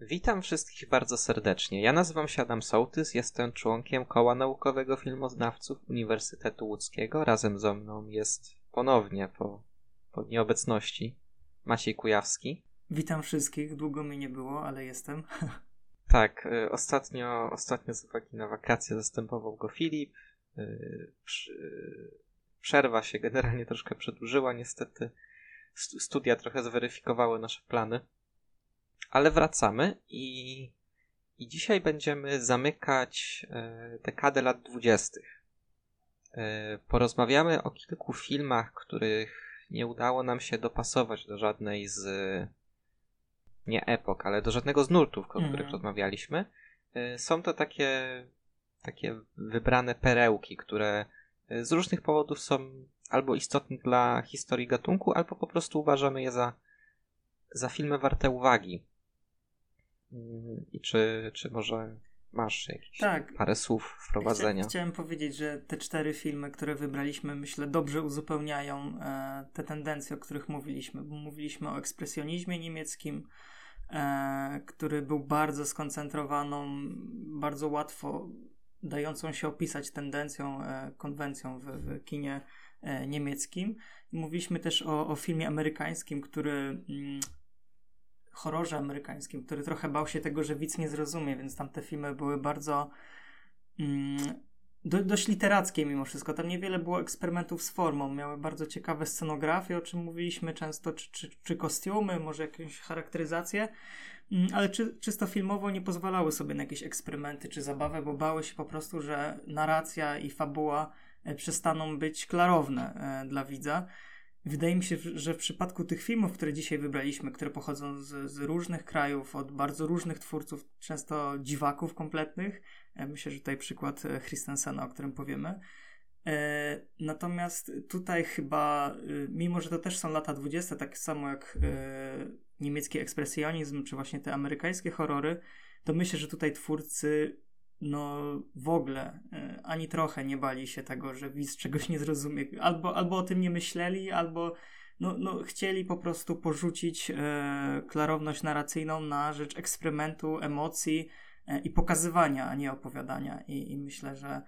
Witam wszystkich bardzo serdecznie. Ja nazywam się Adam Sołtys, jestem członkiem Koła Naukowego Filmoznawców Uniwersytetu Łódzkiego. Razem ze mną jest ponownie po, po nieobecności Maciej Kujawski. Witam wszystkich, długo mi nie było, ale jestem. Tak, y, ostatnio, ostatnio z uwagi na wakacje zastępował go Filip. Y, przerwa się generalnie troszkę przedłużyła, niestety studia trochę zweryfikowały nasze plany. Ale wracamy i, i dzisiaj będziemy zamykać e, dekadę lat dwudziestych. E, porozmawiamy o kilku filmach, których nie udało nam się dopasować do żadnej z nie epok, ale do żadnego z nurtów, o których mm. rozmawialiśmy. E, są to takie, takie wybrane perełki, które z różnych powodów są albo istotne dla historii gatunku, albo po prostu uważamy je za, za filmy warte uwagi. I czy, czy może masz jakieś tak. parę słów wprowadzenia? Chcia, chciałem powiedzieć, że te cztery filmy, które wybraliśmy, myślę, dobrze uzupełniają e, te tendencje, o których mówiliśmy. Bo mówiliśmy o ekspresjonizmie niemieckim, e, który był bardzo skoncentrowaną, bardzo łatwo dającą się opisać tendencją, e, konwencją w, w kinie e, niemieckim. Mówiliśmy też o, o filmie amerykańskim, który mm, horrorze amerykańskim, który trochę bał się tego, że widz nie zrozumie, więc tam te filmy były bardzo mm, do, dość literackie mimo wszystko. Tam niewiele było eksperymentów z formą. Miały bardzo ciekawe scenografie, o czym mówiliśmy często, czy, czy, czy kostiumy, może jakąś charakteryzację, mm, ale czy, czysto filmowo nie pozwalały sobie na jakieś eksperymenty czy zabawę, bo bały się po prostu, że narracja i fabuła e, przestaną być klarowne e, dla widza. Wydaje mi się, że w przypadku tych filmów, które dzisiaj wybraliśmy, które pochodzą z, z, różnych krajów, od bardzo różnych twórców, często dziwaków kompletnych, e, myślę, że tutaj przykład e, Christensena, o którym powiemy. E, natomiast tutaj chyba, mimo że to też są lata 20, tak samo jak niemiecki ekspresjonizm, czy właśnie te amerykańskie horrory, to myślę, że tutaj twórcy no w ogóle e, ani trochę nie bali się tego, że widz czegoś nie zrozumie. Albo, albo o tym nie myśleli, albo no, no, chcieli po prostu porzucić e, klarowność narracyjną na rzecz eksperymentu, emocji e, i pokazywania, a nie opowiadania. I, i myślę, że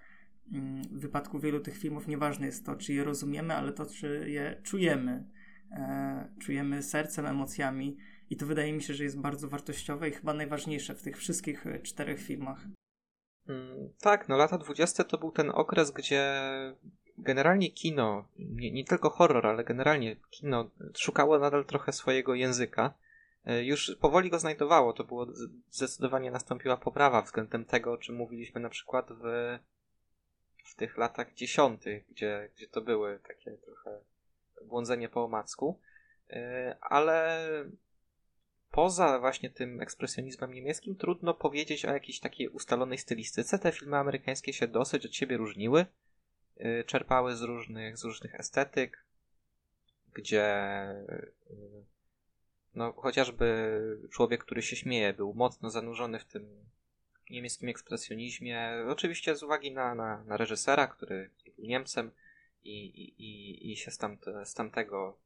mm, w wypadku wielu tych filmów nieważne jest to, czy je rozumiemy, ale to, czy je czujemy. E, czujemy sercem, emocjami. I to wydaje mi się, że jest bardzo wartościowe i chyba najważniejsze w tych wszystkich e, czterech filmach. Mm, tak, no lata 20 to był ten okres, gdzie generalnie kino, nie, nie, tylko horror, ale generalnie kino szukało nadal trochę swojego języka. E, już powoli go znajdowało, to było zdecydowanie nastąpiła poprawa względem tego, o czym mówiliśmy na przykład w, w tych latach dziesiątych, gdzie, gdzie to były takie trochę błądzenie po omacku. E, ale poza właśnie tym ekspresjonizmem niemieckim trudno powiedzieć o jakiejś takiej ustalonej stylistyce. Te filmy amerykańskie się dosyć od siebie różniły. Y, czerpały z różnych, z różnych estetyk, gdzie y, no, chociażby człowiek, który się śmieje, był mocno zanurzony w tym niemieckim ekspresjonizmie. Oczywiście z uwagi na, na, na reżysera, który był Niemcem i, i, i, się z, tamte, z tamtego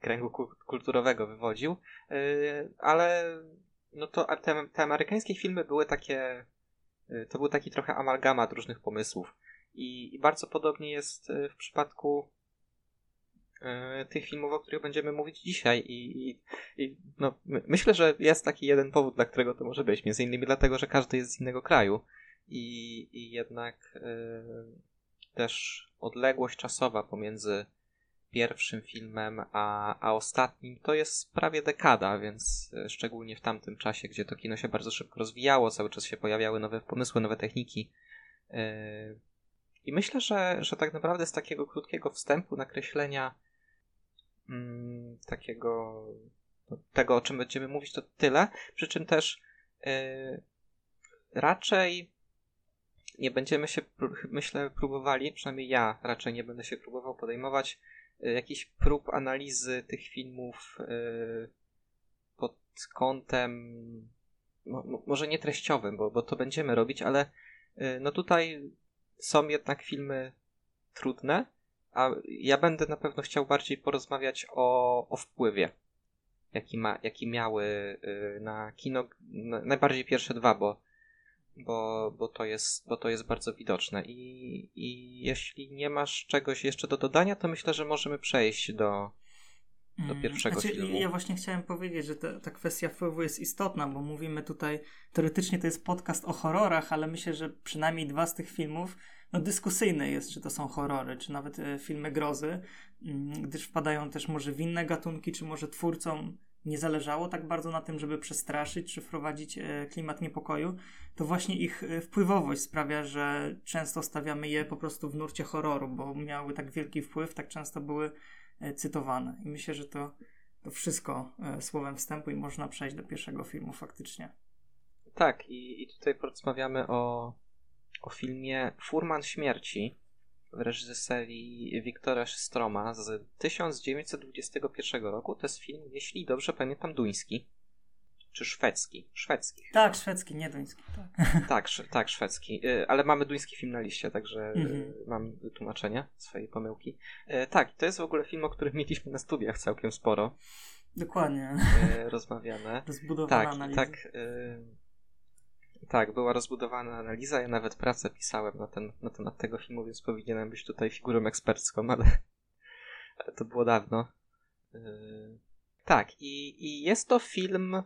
kręgu kulturowego wywodził, y, ale no to te, te amerykańskie filmy były takie, y, to był taki trochę amalgamat różnych pomysłów. I, i bardzo podobnie jest y, w przypadku tych filmów, o których będziemy mówić dzisiaj. I, i, i no, my, myślę, że jest taki jeden powód, dla którego to może być, między innymi dlatego, że każdy jest z innego kraju. I, i jednak też odległość czasowa pomiędzy pierwszym filmem, a, a ostatnim to jest prawie dekada, więc e, szczególnie w tamtym czasie, gdzie to kino się bardzo szybko rozwijało, cały czas się pojawiały nowe pomysły, nowe techniki. E, I myślę, że, że tak naprawdę z takiego krótkiego wstępu, nakreślenia mm, takiego no, tego, o czym będziemy mówić, to tyle. Przy czym też yy, raczej nie będziemy się, myślę, próbowali, przynajmniej ja raczej nie będę się próbował podejmować jakichś prób analizy tych filmów y, pod kątem może nie treściowym, bo, bo to będziemy robić, ale y, no tutaj są jednak filmy trudne, a ja będę na pewno chciał bardziej porozmawiać o, o wpływie. jaki, ma, jaki miały y, na kino, najbardziej pierwsze dwa, bo, bo, bo, to, jest, bo to jest bardzo widoczne. I, I jeśli nie masz czegoś jeszcze do dodania, to myślę, że możemy przejść do, do mm, pierwszego znaczy, filmu. Ja właśnie chciałem powiedzieć, że ta, ta kwestia wpływu jest istotna, bo mówimy tutaj, teoretycznie to jest podcast o horrorach, ale myślę, że przynajmniej dwa z tych filmów no, dyskusyjne jest, czy to są horrory, czy nawet e, filmy grozy, mm, gdyż wpadają też może w inne gatunki, czy może twórcom nie zależało tak bardzo na tym, żeby przestraszyć czy wprowadzić e, klimat niepokoju, to właśnie ich e, wpływowość sprawia, że często stawiamy je po prostu w nurcie horroru, bo miały tak wielki wpływ, tak często były cytowane. I myślę, że to, to wszystko słowem wstępu i można przejść do pierwszego filmu faktycznie. Tak, i, i tutaj porozmawiamy o o filmie Furman Śmierci w reżyserii Wiktora Stroma z 1921 roku. To jest film, jeśli dobrze pamiętam, duński. Czy szwedzki? Szwedzki. Tak, szwedzki, nie duński. Tak, tak, sz tak, szwedzki. Y, ale mamy duński film na liście, także mhm. mam wytłumaczenie swojej pomyłki. Y, tak, to jest w ogóle film, o którym mieliśmy na studiach całkiem sporo. Dokładnie. Y, rozmawiane. Rozbudowana tak, analiza. Tak, tak, była rozbudowana analiza, ja nawet pracę pisałem na, ten, na temat tego filmu, więc powinienem być tutaj figurą ekspercką, ale, ale to było dawno. Yy... Tak, i, i jest to film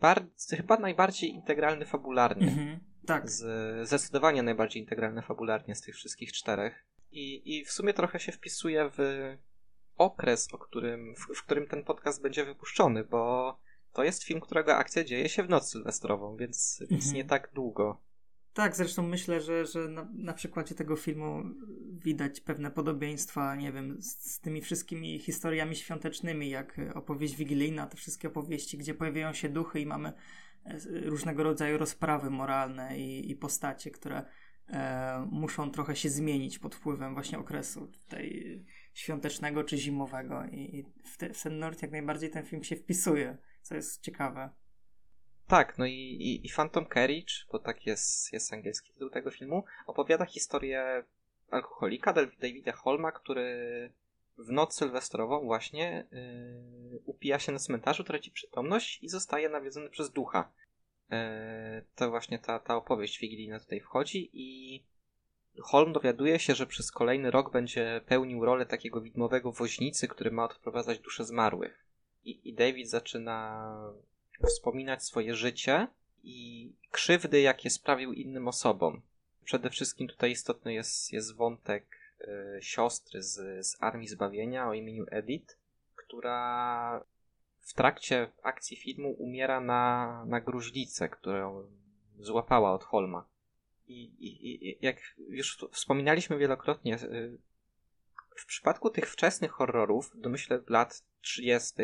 bardzo, chyba najbardziej integralny fabularnie. Mhm, tak. Z, zdecydowanie najbardziej integralny fabularnie z tych wszystkich czterech. I, I w sumie trochę się wpisuje w okres, o którym, w, w którym ten podcast będzie wypuszczony, bo to jest film, którego akcja dzieje się w noc sylwestrową, więc, mhm. więc nie tak długo. Tak, zresztą myślę, że, że na, na przykładzie tego filmu widać pewne podobieństwa, nie wiem, z, z, tymi wszystkimi historiami świątecznymi, jak opowieść wigilijna, te wszystkie opowieści, gdzie pojawiają się duchy i mamy e, różnego rodzaju rozprawy moralne i, i postacie, które e, muszą trochę się zmienić pod wpływem właśnie okresu tej świątecznego czy zimowego i, i w, te, w ten nurt jak najbardziej ten film się wpisuje co jest ciekawe. Tak, no i, i, i Phantom Carriage, bo tak jest, jest angielski tytuł tego filmu, opowiada historię alkoholika Davida Holma, który w noc sylwestrową właśnie yy, upija się na cmentarzu, traci przytomność i zostaje nawiedzony przez ducha. Yy, to właśnie ta, ta opowieść wigilijna tutaj wchodzi i Holm dowiaduje się, że przez kolejny rok będzie pełnił rolę takiego widmowego woźnicy, który ma odprowadzać dusze zmarłych i, i David zaczyna wspominać swoje życie i krzywdy, jakie sprawił innym osobom. Przede wszystkim tutaj istotny jest, jest wątek y, siostry z, z Armii Zbawienia o imieniu Edith, która w trakcie akcji filmu umiera na, na gruźlicę, którą złapała od Holma. I, i, i jak już wspominaliśmy wielokrotnie, y, w przypadku tych wczesnych horrorów, domyślę lat 30.,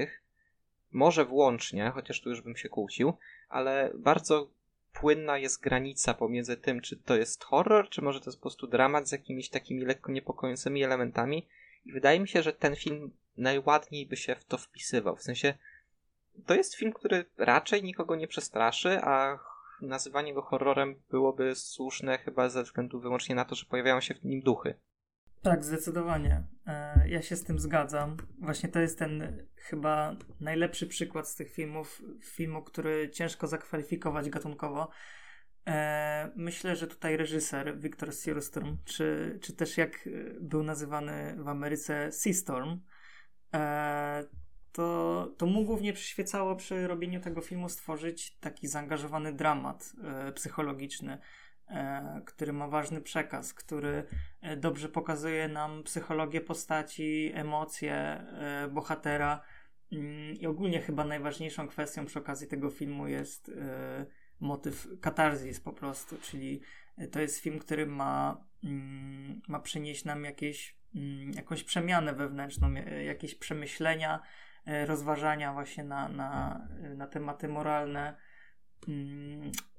może włącznie, chociaż tu już bym się kłócił, ale bardzo płynna jest granica pomiędzy tym, czy to jest horror, czy może to jest po prostu dramat z jakimiś takimi lekko niepokojącymi elementami. I wydaje mi się, że ten film najładniej by się w to wpisywał. W sensie, to jest film, który raczej nikogo nie przestraszy, a nazywanie go horrorem byłoby słuszne chyba ze względu wyłącznie na to, że pojawiają się w nim duchy. Tak, zdecydowanie. Ja się z tym zgadzam. Właśnie to jest ten chyba najlepszy przykład z tych filmów, filmu, który ciężko zakwalifikować gatunkowo. E, myślę, że tutaj reżyser Victor Searstorm, czy, czy też jak był nazywany w Ameryce Seastorm, e, to, to mu głównie przyświecało przy robieniu tego filmu stworzyć taki zaangażowany dramat psychologiczny E, który ma ważny przekaz, który e, dobrze pokazuje nam psychologię postaci, emocje e, bohatera. Mm, I ogólnie chyba najważniejszą kwestią przy okazji tego filmu jest motyw katarzis po prostu, czyli to jest film, który ma, mm, ma przynieść nam jakieś, mm, jakąś przemianę wewnętrzną, jakieś przemyślenia, rozważania właśnie na, na, na tematy moralne,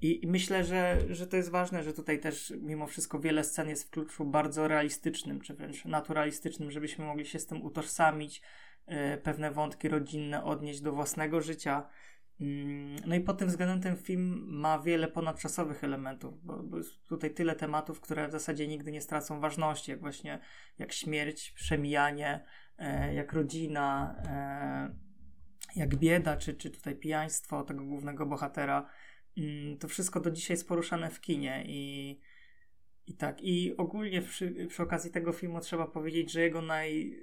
I myślę, że, że to jest ważne, że tutaj też mimo wszystko wiele scen jest w kluczu bardzo realistycznym, czy wręcz naturalistycznym, żebyśmy mogli się z tym utożsamić, e, pewne wątki rodzinne odnieść do własnego życia. Mm, no i pod tym względem ten film ma wiele ponadczasowych elementów, bo, bo jest tutaj tyle tematów, które w zasadzie nigdy nie stracą ważności, jak właśnie jak śmierć, przemijanie, e, jak rodzina, e, jak bieda, czy, czy tutaj pijaństwo tego głównego bohatera, mm, to wszystko do dzisiaj jest poruszane w kinie i, i tak. I ogólnie przy, przy okazji tego filmu trzeba powiedzieć, że jego naj,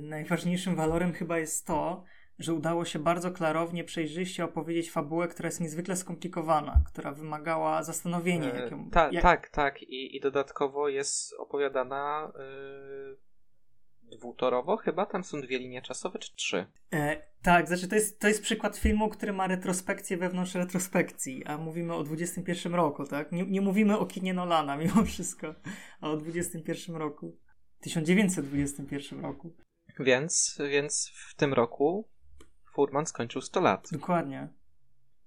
najważniejszym walorem chyba jest to, że udało się bardzo klarownie, przejrzyście opowiedzieć fabułę, która jest niezwykle skomplikowana, która wymagała zastanowienia. E, ta, jak... Tak, tak. I, I dodatkowo jest opowiadana yy, dwutorowo chyba? Tam są dwie linie czasowe, czy trzy? E, tak, znaczy to jest, to jest przykład filmu, który ma retrospekcję wewnątrz retrospekcji, a mówimy o 21 roku, tak? Nie, nie mówimy o kinie Nolana mimo wszystko, a o 21 roku. 1921 roku. Więc, więc w tym roku Furman skończył 100 lat. Dokładnie.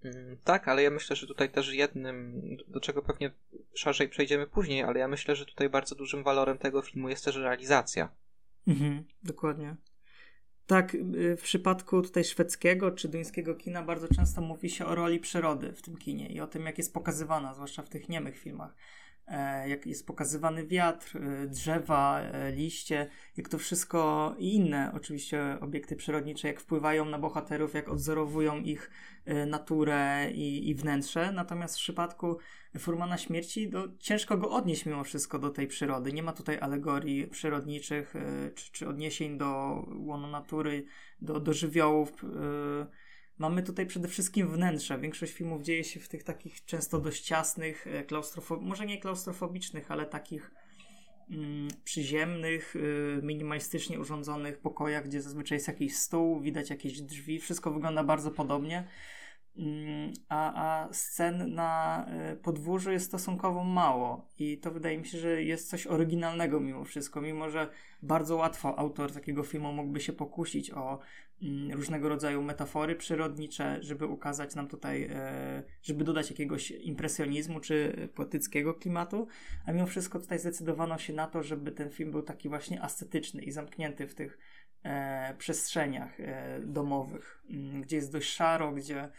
Mm, tak, ale ja myślę, że tutaj też jednym, do czego pewnie szerzej przejdziemy później, ale ja myślę, że tutaj bardzo dużym walorem tego filmu jest też realizacja. Mhm, dokładnie. Tak, y, w przypadku tutaj szwedzkiego czy duńskiego kina bardzo często mówi się o roli przyrody w tym kinie i o tym, jak jest pokazywana, zwłaszcza w tych niemych filmach. E, jak jest pokazywany wiatr, e, drzewa, e, liście, jak to wszystko i inne oczywiście obiekty przyrodnicze, jak wpływają na bohaterów, jak odzorowują ich naturę i, i wnętrze. Natomiast w przypadku Furmana Śmierci to ciężko go odnieść mimo wszystko do tej przyrody. Nie ma tutaj alegorii przyrodniczych czy, czy odniesień do łonu natury, do, do żywiołów. Mamy tutaj przede wszystkim wnętrze. Większość filmów dzieje się w tych takich często dość ciasnych, e, klaustrofobicznych, może nie klaustrofobicznych, ale takich mm, przyziemnych, y, minimalistycznie urządzonych pokojach, gdzie zazwyczaj jest jakiś stół, widać jakieś drzwi, wszystko wygląda bardzo podobnie. Mm, a, a scen na e, podwórzu jest stosunkowo mało i to wydaje mi się, że jest coś oryginalnego mimo wszystko, mimo że bardzo łatwo autor takiego filmu mógłby się pokusić o różnego rodzaju metafory przyrodnicze, żeby ukazać nam tutaj, e, żeby dodać jakiegoś impresjonizmu czy poetyckiego klimatu, a mimo wszystko tutaj zdecydowano się na to, żeby ten film był taki właśnie ascetyczny i zamknięty w tych e, przestrzeniach domowych, mm, gdzie jest dość szaro, gdzie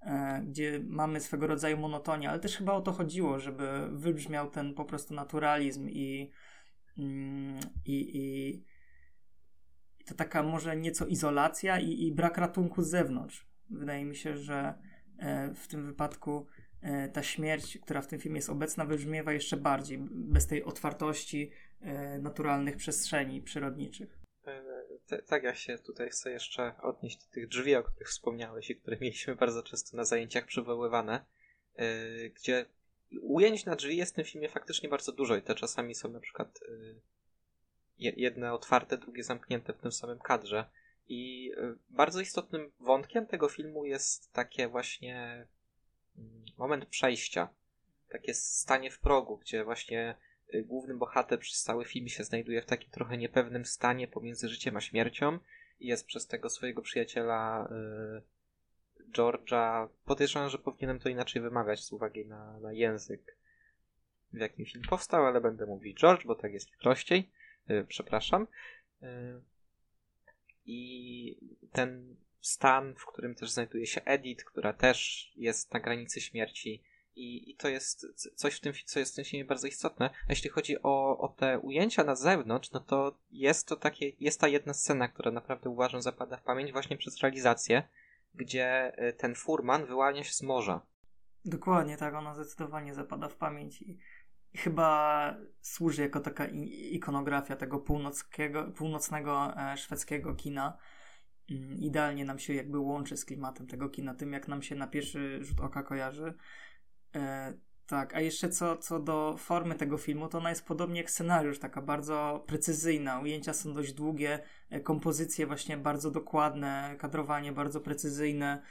E, gdzie mamy swego rodzaju monotonię, ale też chyba o to chodziło, żeby wybrzmiał ten po prostu naturalizm i, mm, i, i to taka może nieco izolacja i, i brak ratunku z zewnątrz. Wydaje mi się, że e, w tym wypadku e, ta śmierć, która w tym filmie jest obecna, wybrzmiewa jeszcze bardziej, bez tej otwartości naturalnych przestrzeni przyrodniczych tak, ja się tutaj chcę jeszcze odnieść do tych drzwi, o których wspomniałeś i które mieliśmy bardzo często na zajęciach przywoływane, gdzie ujęć na drzwi jest w tym filmie faktycznie bardzo dużo i te czasami są na przykład jedne otwarte, drugie zamknięte w tym samym kadrze. I yy, bardzo istotnym wątkiem tego filmu jest takie właśnie mm, moment przejścia, takie stanie w progu, gdzie właśnie Y, główny bohater przez cały film się znajduje w takim trochę niepewnym stanie pomiędzy życiem a śmiercią i jest przez tego swojego przyjaciela y, George'a. Podejrzewam, że powinienem to inaczej wymawiać z uwagi na, na język, w jakim film powstał, ale będę mówić George, bo tak jest prościej. Y, przepraszam. Y, I ten stan, w którym też znajduje się Edith, która też jest na granicy śmierci, i, I, to jest coś w tym, co jest w tym filmie bardzo istotne. A jeśli chodzi o, o te ujęcia na zewnątrz, no to jest to takie, jest ta jedna scena, która naprawdę uważam zapada w pamięć właśnie przez realizację, gdzie y, ten furman wyłania się z morza. Dokładnie, tak, ona zdecydowanie zapada w pamięć i chyba służy jako taka ikonografia tego północnego, północnego szwedzkiego kina. Mm, idealnie nam się jakby łączy z klimatem tego kina, tym jak nam się na pierwszy rzut oka kojarzy. E, tak, a jeszcze co, co do formy tego filmu, to ona jest podobnie jak scenariusz, taka bardzo precyzyjna. Ujęcia są dość długie, e, kompozycje właśnie bardzo dokładne, kadrowanie bardzo precyzyjne.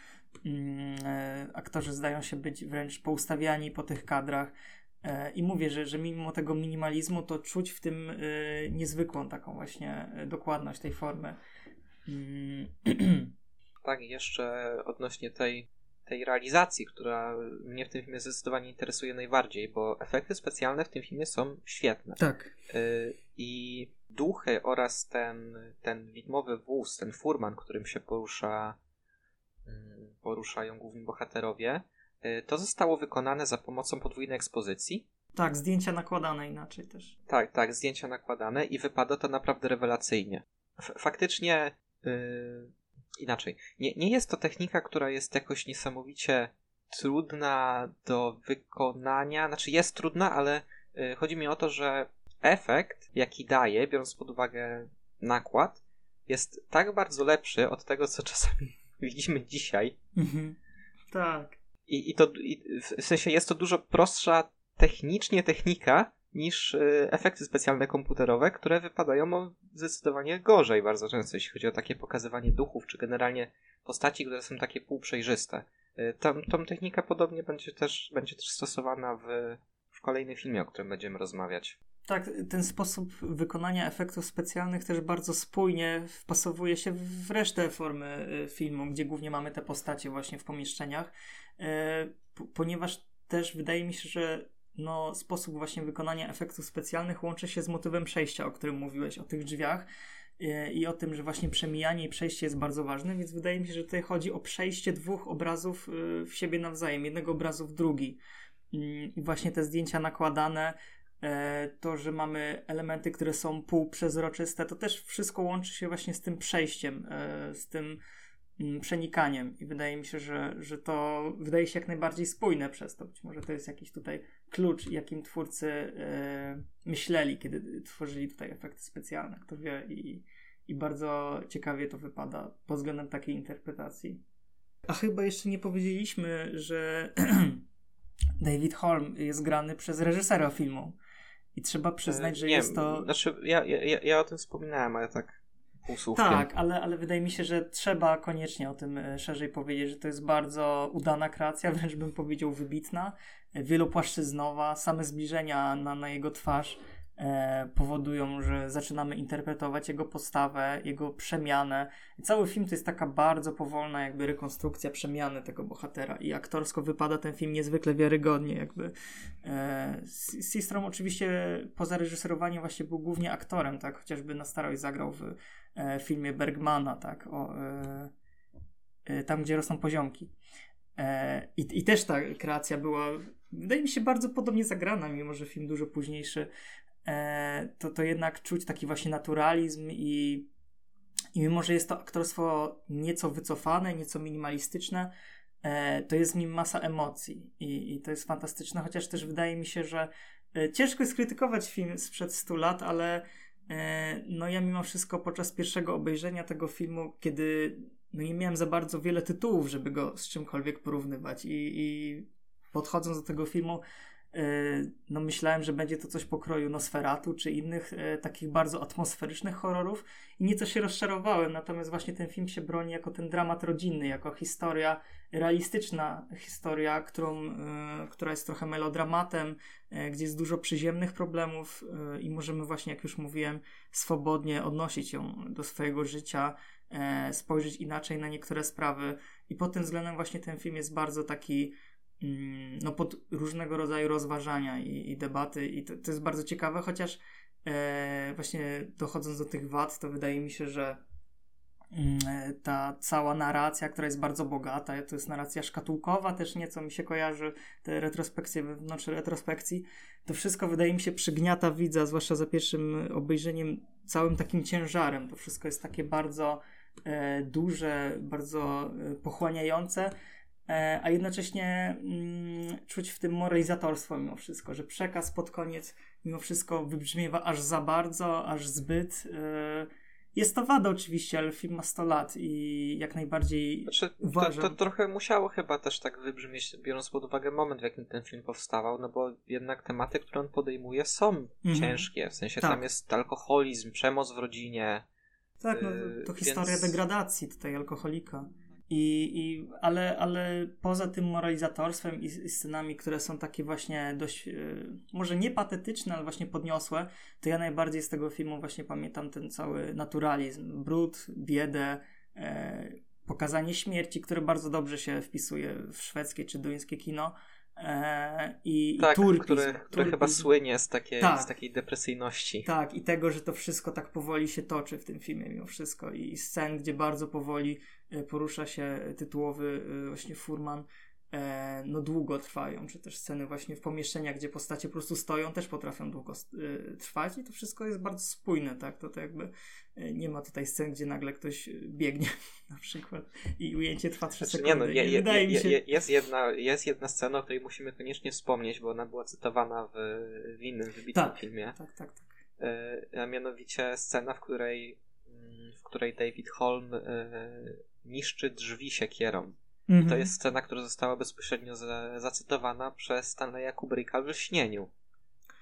Mm, e, aktorzy zdają się być wręcz poustawiani po tych kadrach. E, I mówię, że, że mimo tego minimalizmu, to czuć w tym e, niezwykłą taką właśnie e, dokładność tej formy. Mm. Tak, jeszcze odnośnie tej tej realizacji, która mnie w tym filmie zdecydowanie interesuje najbardziej, bo efekty specjalne w tym filmie są świetne. Tak. I duchy oraz ten, ten widmowy wóz, ten furman, którym się porusza, mm, poruszają główni bohaterowie, to zostało wykonane za pomocą podwójnej ekspozycji. Tak, zdjęcia nakładane inaczej też. Tak, tak, zdjęcia nakładane i wypada to naprawdę rewelacyjnie. F faktycznie yy, inaczej. Nie, nie jest to technika, która jest jakoś niesamowicie trudna do wykonania. Znaczy jest trudna, ale y, chodzi mi o to, że efekt, jaki daje, biorąc pod uwagę nakład, jest tak bardzo lepszy od tego, co czasami widzimy dzisiaj. Mhm. Tak. I, i to i w sensie jest to dużo prostsza technicznie technika niż y, efekty specjalne komputerowe, które wypadają zdecydowanie gorzej bardzo często, jeśli chodzi o takie pokazywanie duchów, czy generalnie postaci, które są takie półprzejrzyste. Y, tam, tą technika podobnie będzie też, będzie też stosowana w, w kolejnym filmie, o którym będziemy rozmawiać. Tak, ten sposób wykonania efektów specjalnych też bardzo spójnie wpasowuje się w resztę formy y, filmu, gdzie głównie mamy te postacie właśnie w pomieszczeniach, ponieważ też wydaje mi się, że no, sposób właśnie wykonania efektów specjalnych łączy się z motywem przejścia, o którym mówiłeś, o tych drzwiach e, i o tym, że właśnie przemijanie i przejście jest bardzo ważne, więc wydaje mi się, że tutaj chodzi o przejście dwóch obrazów e, w siebie nawzajem, jednego obrazu w drugi. Mm, I właśnie te zdjęcia nakładane, e, to, że mamy elementy, które są półprzezroczyste, to też wszystko łączy się właśnie z tym przejściem, z tym przenikaniem i wydaje mi się, że, że to wydaje się jak najbardziej spójne przez to. Być może to jest jakiś tutaj klucz, jakim twórcy e, myśleli, kiedy tworzyli tutaj efekty specjalne. Kto wie i, i bardzo ciekawie to wypada pod względem takiej interpretacji. A chyba jeszcze nie powiedzieliśmy, że David Holm jest grany przez reżysera filmu. I trzeba przyznać, że nie, jest to. Znaczy, ja, ja, ja o tym wspominałem, ale tak Tak, ale, ale wydaje mi się, że trzeba koniecznie o tym e, szerzej powiedzieć, że to jest bardzo udana kreacja, wręcz bym powiedział wybitna, e, wielopłaszczyznowa, same zbliżenia na, na jego twarz powodują, że zaczynamy interpretować jego postawę, jego przemianę. Cały film to jest taka bardzo powolna jakby rekonstrukcja przemiany tego bohatera i aktorsko wypada ten film niezwykle wiarygodnie jakby. E, Sistrom oczywiście poza reżyserowaniem właśnie był głównie aktorem, tak, chociażby na starość zagrał w e, filmie Bergmana, tak, o, e, e tam gdzie rosną poziomki. E, I, I też ta kreacja była, wydaje mi się, bardzo podobnie zagrana, mimo że film dużo późniejszy E, to, to jednak czuć taki właśnie naturalizm i, i mimo, że jest to aktorstwo nieco wycofane, nieco minimalistyczne, e, to jest w nim masa emocji i, i to jest fantastyczne, chociaż też wydaje mi się, że e, ciężko jest krytykować film sprzed 100 lat, ale no ja mimo wszystko podczas pierwszego obejrzenia tego filmu, kiedy no nie miałem za bardzo wiele tytułów, żeby go z czymkolwiek porównywać i, i podchodząc do tego filmu E, no myślałem, że będzie to coś pokroju Nosferatu czy innych e, takich bardzo atmosferycznych horrorów i nieco się rozczarowałem, natomiast właśnie ten film się broni jako ten dramat rodzinny, jako historia, realistyczna historia, którą, e, która jest trochę melodramatem, gdzie jest dużo przyziemnych problemów i możemy właśnie, jak już mówiłem, swobodnie odnosić ją do swojego życia, spojrzeć inaczej na niektóre sprawy. I pod tym względem właśnie ten film jest bardzo taki no, pod różnego rodzaju rozważania i, i debaty i to, to, jest bardzo ciekawe, chociaż e, właśnie dochodząc do tych wad, to wydaje mi się, że mm, e, ta cała narracja, która jest bardzo bogata, to jest narracja szkatułkowa, też nieco mi się kojarzy, te retrospekcje wewnątrz retrospekcji, to wszystko wydaje mi się przygniata widza, zwłaszcza za pierwszym obejrzeniem, całym takim ciężarem. To wszystko jest takie bardzo e, duże, bardzo e, pochłaniające, a jednocześnie mm, czuć w tym moralizatorstwo mimo wszystko, że przekaz pod koniec mimo wszystko wybrzmiewa aż za bardzo, aż zbyt. E, jest to wada oczywiście, ale film ma 100 lat i jak najbardziej znaczy, uważam... To, to, trochę musiało chyba też tak wybrzmieć, biorąc pod uwagę moment, w jakim ten film powstawał, no bo jednak tematy, które on podejmuje są mhm. ciężkie, w sensie tak. tam jest alkoholizm, przemoc w rodzinie. Tak, no, to, to historia degradacji tutaj alkoholika. I, i, ale, ale poza tym moralizatorstwem i, i scenami, które są takie właśnie dość, yy, może nie patetyczne, ale właśnie podniosłe, to ja najbardziej z tego filmu właśnie pamiętam ten cały naturalizm, brud, biedę, yy, pokazanie śmierci, które bardzo dobrze się wpisuje w szwedzkie czy duńskie kino. E, i, tak, i turpizm, które, które chyba słynie z, takie, tak, z takiej depresyjności. Tak, i tego, że to wszystko tak powoli się toczy w tym filmie mimo wszystko i scen, gdzie bardzo powoli e, porusza się tytułowy e, właśnie Furman e, no długo trwają, czy też sceny właśnie w pomieszczeniach, gdzie postacie po prostu stoją, też potrafią długo e, trwać i to wszystko jest bardzo spójne, tak? To, to jakby e, nie ma tutaj scen, gdzie nagle ktoś biegnie na przykład i ujęcie trwa 3 znaczy, sekundy. Nie, no, je, je, wydaje je, mi się... jest, jedna, jest jedna scena, o której musimy koniecznie wspomnieć, bo ona była cytowana w, w innym wybitnym tak, filmie. Tak, tak, tak. E, a mianowicie scena, w której, mm, w której David Holm e, niszczy drzwi siekierą. Mhm. To jest scena, która została bezpośrednio za, zacytowana przez Stanleya Kubricka w Śnieniu.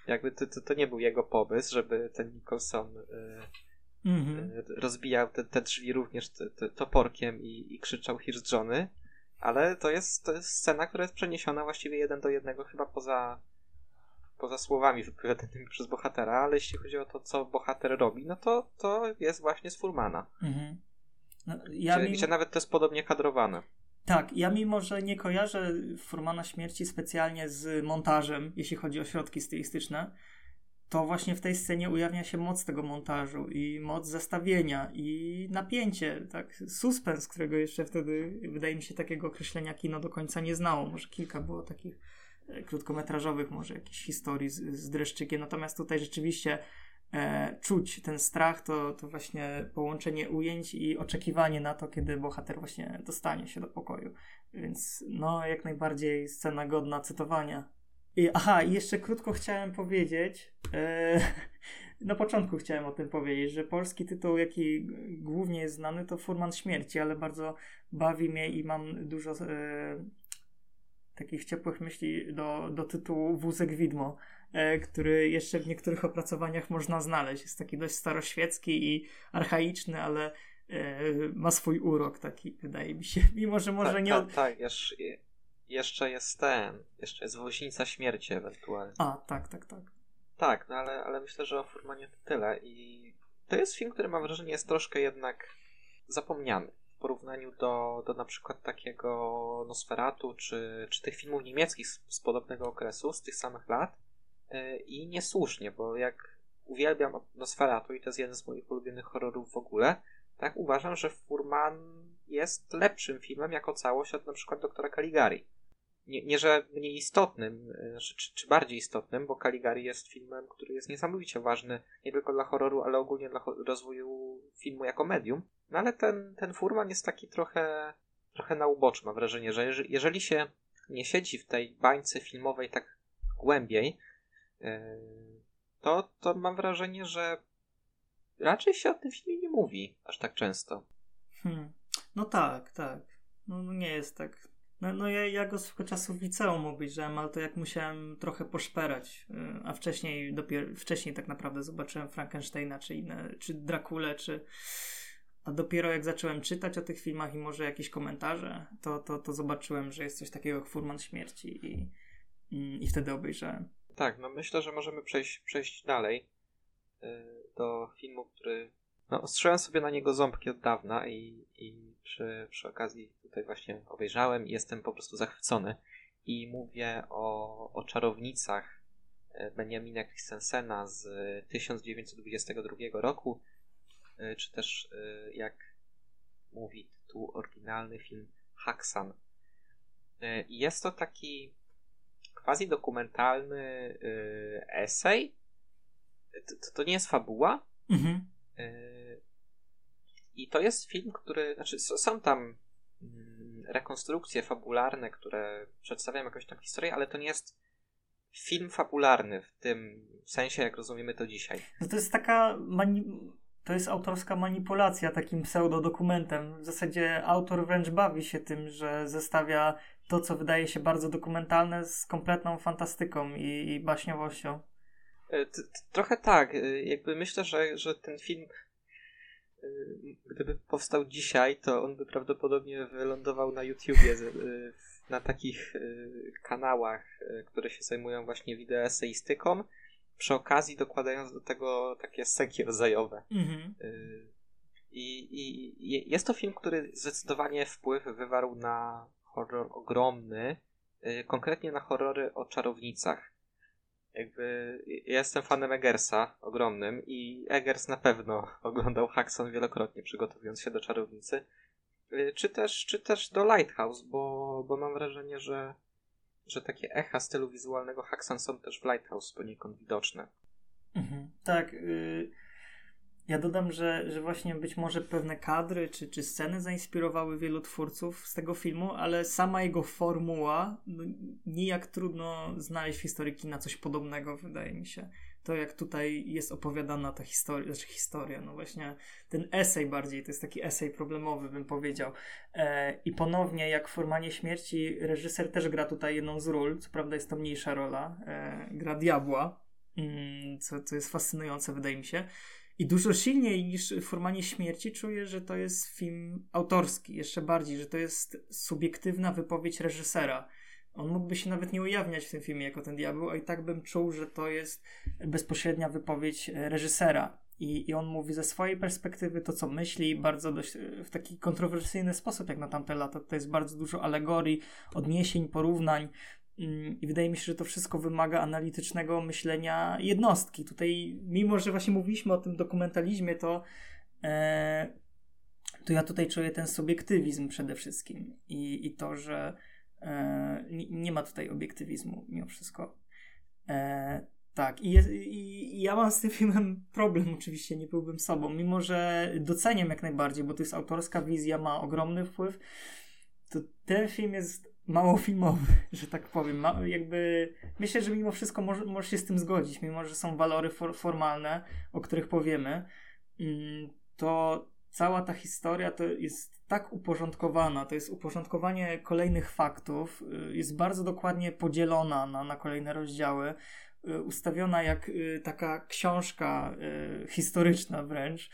Jakby to, to, to, nie był jego pomysł, żeby ten Nicholson e, mhm. rozbijał te, te, drzwi również te, te, toporkiem i, i krzyczał Here's Johnny, ale to jest, to jest scena, która jest przeniesiona właściwie jeden do jednego chyba poza poza słowami wypowiadanymi przez bohatera, ale jeśli chodzi o to, co bohater robi, no to to jest właśnie z Furmana. Mhm. No, ja gdzie, mi... gdzie nawet to jest podobnie kadrowane. Tak, ja mimo, że nie kojarzę Furmana śmierci specjalnie z montażem, jeśli chodzi o środki stylistyczne, to właśnie w tej scenie ujawnia się moc tego montażu i moc zestawienia i napięcie, tak, suspens, którego jeszcze wtedy, wydaje mi się, takiego określenia kino do końca nie znało. Może kilka było takich E, krótkometrażowych, może jakichś historii z, z dreszczykiem. Natomiast tutaj rzeczywiście e, czuć ten strach, to, to właśnie połączenie ujęć i oczekiwanie na to, kiedy bohater właśnie dostanie się do pokoju. Więc no, jak najbardziej scena godna cytowania. I, aha, i jeszcze krótko chciałem powiedzieć, e, na początku chciałem o tym powiedzieć, że polski tytuł, jaki głównie jest znany, to Furman Śmierci, ale bardzo bawi mnie i mam dużo e, takich ciepłych myśli do, do tytułu Wózek Widmo, który jeszcze w niektórych opracowaniach można znaleźć. Jest taki dość staroświecki i archaiczny, ale e, ma swój urok taki, wydaje mi się. Mimo, że może tak, nie... Tak, tak, jeszcze, jeszcze jest ten, jeszcze jest Woźnica Śmierci ewentualnie. A, tak, tak, tak. Tak, no ale, ale myślę, że o Furmanie to tyle i to jest film, który mam wrażenie jest troszkę jednak zapomniany w porównaniu do, do na przykład takiego Nosferatu, czy, czy tych filmów niemieckich z, z podobnego okresu, z tych samych lat. Yy, I niesłusznie, bo jak uwielbiam Nosferatu i to jest jeden z moich ulubionych horrorów w ogóle, tak uważam, że Furman jest lepszym filmem jako całość od na przykład Doktora Caligari nie, nie że mniej istotnym, e, znaczy, czy, czy, bardziej istotnym, bo Caligari jest filmem, który jest niesamowicie ważny nie tylko dla horroru, ale ogólnie dla rozwoju filmu jako medium. No ale ten, ten Furman jest taki trochę, trochę na uboczu, mam wrażenie, że jeżeli się nie siedzi w tej bańce filmowej tak głębiej, e, to, to mam wrażenie, że raczej się o tym filmie nie mówi aż tak często. Hmm. No tak, tak. No, no nie jest tak no, no ja, ja go swego czasu w liceum obejrzałem, ale to jak musiałem trochę poszperać, y, a wcześniej dopiero, wcześniej tak naprawdę zobaczyłem Frankensteina, czy inne, czy Drakule, czy a dopiero jak zacząłem czytać o tych filmach i może jakieś komentarze, to, to, to zobaczyłem, że jest coś takiego jak Furman Śmierci i, i, i wtedy obejrzałem. Tak, no myślę, że możemy przejść, przejść dalej yy, do filmu, który no, ostrzałem sobie na niego ząbki od dawna i, i przy, przy okazji tutaj właśnie obejrzałem i jestem po prostu zachwycony. I mówię o, o czarownicach e, Benjamina Christensena z 1922 roku, e, czy też jak mówi tytuł oryginalny film Haxan. Jest to taki quasi dokumentalny esej. To, to nie jest fabuła. Mhm. I to jest film, który, znaczy są tam mm, rekonstrukcje fabularne, które przedstawiają jakąś tam historię, ale to nie jest film fabularny w tym sensie, jak rozumiemy to dzisiaj. No to jest taka mani- to jest autorska manipulacja takim pseudodokumentem. W zasadzie autor wręcz bawi się tym, że zestawia to, co wydaje się bardzo dokumentalne z kompletną fantastyką i, i baśniowością. E, trochę tak. E, jakby myślę, że, że ten film Y, gdyby powstał dzisiaj, to on by prawdopodobnie wylądował na YouTubie, na takich kanałach, które się zajmują właśnie wideoeseistyką, przy okazji dokładając do tego takie seki rodzajowe. Mhm. I, I jest to film, który zdecydowanie wpływ wywarł na horror ogromny, konkretnie na horrory o czarownicach jakby ja jestem fanem Eggersa ogromnym i Eggers na pewno oglądał Haxon wielokrotnie przygotowując się do czarownicy. Y, czy też, czy też do Lighthouse, bo, bo mam wrażenie, że, że takie echa stylu wizualnego Haxan są też w Lighthouse poniekąd widoczne. Mhm. Tak. Y ja dodam, że, że właśnie być może pewne kadry czy, czy sceny zainspirowały wielu twórców z tego filmu, ale sama jego formuła, no, nijak trudno znaleźć w historii kina coś podobnego, wydaje mi się. To, jak tutaj jest opowiadana ta historia, znaczy historia, no właśnie ten esej bardziej, to jest taki esej problemowy, bym powiedział. E, I ponownie, jak w Formanie Śmierci, reżyser też gra tutaj jedną z ról, co prawda jest to mniejsza rola, e, gra diabła, mm, co, co jest fascynujące, wydaje mi się. I dużo silniej niż w Formanie Śmierci czuję, że to jest film autorski, jeszcze bardziej, że to jest subiektywna wypowiedź reżysera. On mógłby się nawet nie ujawniać w tym filmie jako ten diabeł, a i tak bym czuł, że to jest bezpośrednia wypowiedź reżysera. I, I on mówi ze swojej perspektywy to, co myśli, bardzo dość w taki kontrowersyjny sposób, jak na tamte lata. To jest bardzo dużo alegorii, odniesień, porównań. Mm, I wydaje mi się, że to wszystko wymaga analitycznego myślenia jednostki. Tutaj, mimo że właśnie mówiliśmy o tym dokumentalizmie, to, e, to ja tutaj czuję ten subiektywizm przede wszystkim i, i to, że e, nie, nie, ma tutaj obiektywizmu mimo wszystko. E, tak, I, jest, i, ja mam z tym filmem problem, oczywiście nie byłbym sobą, mimo że doceniam jak najbardziej, bo to jest autorska wizja, ma ogromny wpływ. To ten film jest mało filmowy, że tak powiem. Ma, jakby myślę, że mimo wszystko może, możesz się z tym zgodzić, mimo że są walory for, formalne, o których powiemy, mm, to cała ta historia to jest tak uporządkowana, to jest uporządkowanie kolejnych faktów, y, jest bardzo dokładnie podzielona na, na kolejne rozdziały, y, ustawiona jak y, taka książka historyczna wręcz.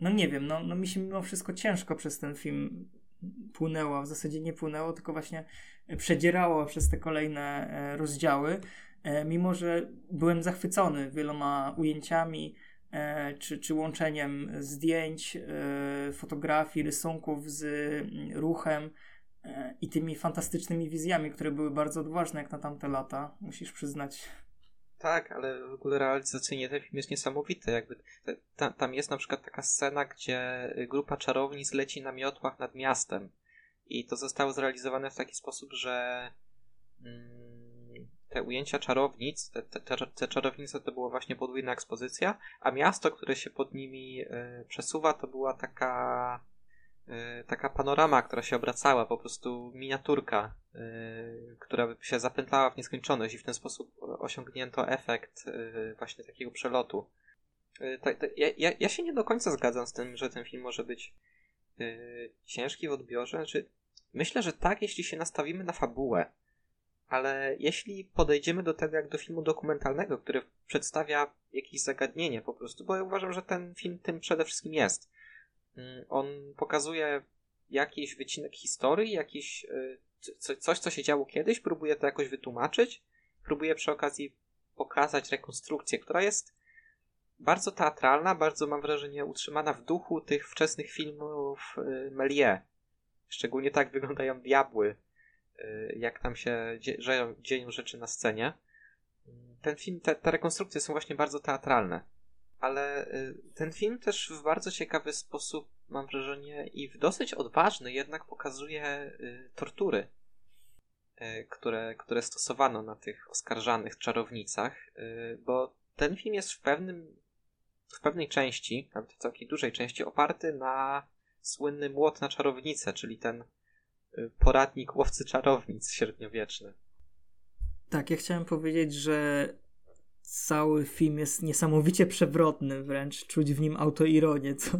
No nie wiem, no, no mi się mimo wszystko ciężko przez ten film płynęła, w zasadzie nie płynęło, tylko właśnie przedzierało przez te kolejne e, rozdziały, e, mimo że byłem zachwycony wieloma ujęciami czy, czy łączeniem zdjęć, fotografii, rysunków z mm, ruchem i tymi fantastycznymi wizjami, które były bardzo odważne jak na tamte lata, musisz przyznać. Tak, ale w ogóle realizacyjnie ten film jest niesamowity. Jakby ta, tam jest na przykład taka scena, gdzie grupa czarownic leci na miotłach nad miastem. I to zostało zrealizowane w taki sposób, że mm, te ujęcia czarownic, te, te, te, czarownice to była właśnie podwójna ekspozycja, a miasto, które się pod nimi y, przesuwa, to była taka Y, taka panorama, która się obracała, po prostu miniaturka, y, która się zapętlała w nieskończoność i w ten sposób osiągnięto efekt właśnie takiego przelotu. Ja, ja, się nie do końca zgadzam z tym, że ten film może być ciężki w odbiorze. Znaczy, myślę, że tak, jeśli się nastawimy na fabułę, ale jeśli podejdziemy do tego jak do filmu dokumentalnego, który przedstawia jakieś zagadnienie po prostu, bo ja uważam, że ten film tym przede wszystkim jest Mm, on pokazuje jakiś wycinek historii, jakiś y, coś, co się działo kiedyś, próbuje to jakoś wytłumaczyć, próbuje przy okazji pokazać rekonstrukcję, która jest bardzo teatralna, bardzo mam wrażenie utrzymana w duchu tych wczesnych filmów y, Melie. Szczególnie tak wyglądają diabły, jak tam się dzieją, dzieją rzeczy na scenie. Ten film, te, te rekonstrukcje są właśnie bardzo teatralne ale y, ten film też w bardzo ciekawy sposób, mam wrażenie, i w dosyć odważny jednak pokazuje y, tortury, y, które, które stosowano na tych oskarżanych czarownicach, bo ten film jest w pewnym, w pewnej części, nawet w całkiem dużej części, oparty na słynny młot na czarownicę, czyli ten poradnik łowcy czarownic średniowieczny. Tak, ja chciałem powiedzieć, że cały film jest niesamowicie przewrotny, wręcz czuć w nim autoironię, co,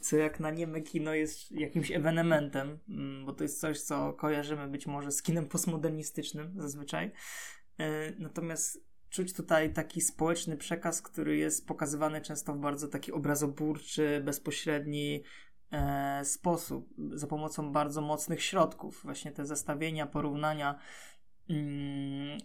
co jak na nieme kino jest jakimś ewenementem, mm, bo to jest coś, co kojarzymy być może z kinem postmodernistycznym zazwyczaj. E, natomiast czuć tutaj taki społeczny przekaz, który jest pokazywany często w bardzo taki obrazoburczy, bezpośredni sposób, za pomocą bardzo mocnych środków. Właśnie te zestawienia, porównania mm,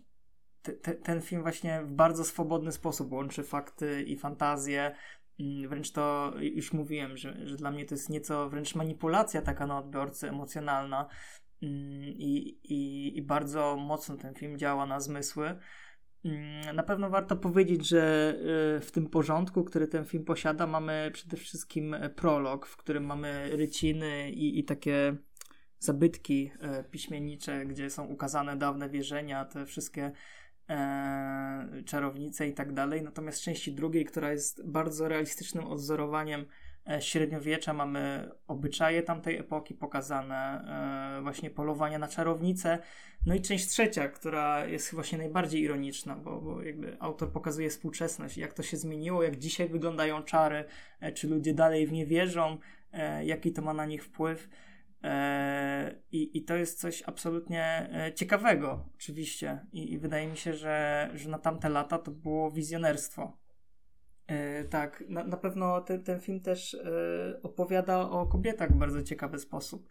te, ten film właśnie w bardzo swobodny sposób łączy fakty i fantazję. Mm, wręcz to już mówiłem, że, że dla mnie to jest nieco wręcz manipulacja taka na odbiorcy emocjonalna. Mm, I, i, I bardzo mocno ten film działa na zmysły. Mm, na pewno warto powiedzieć, że y, w tym porządku, który ten film posiada, mamy przede wszystkim prolog, w którym mamy ryciny i, i takie zabytki e, piśmiennicze, gdzie są ukazane dawne wierzenia, te wszystkie e, czarownice i tak dalej. Natomiast części drugiej, która jest bardzo realistycznym odzorowaniem e, średniowiecza, mamy obyczaje tamtej epoki pokazane, e, właśnie polowania na czarownice. No i część trzecia, która jest właśnie najbardziej ironiczna, bo, bo jakby autor pokazuje współczesność, jak to się zmieniło, jak dzisiaj wyglądają czary, e, czy ludzie dalej w nie wierzą, e, jaki to ma na nich wpływ. E, I, I to jest coś absolutnie e, ciekawego, oczywiście. I, i wydaje mi się, że, że na tamte lata to było wizjonerstwo. E, tak, na, na pewno ten, ten film też opowiada o kobietach w bardzo ciekawy sposób.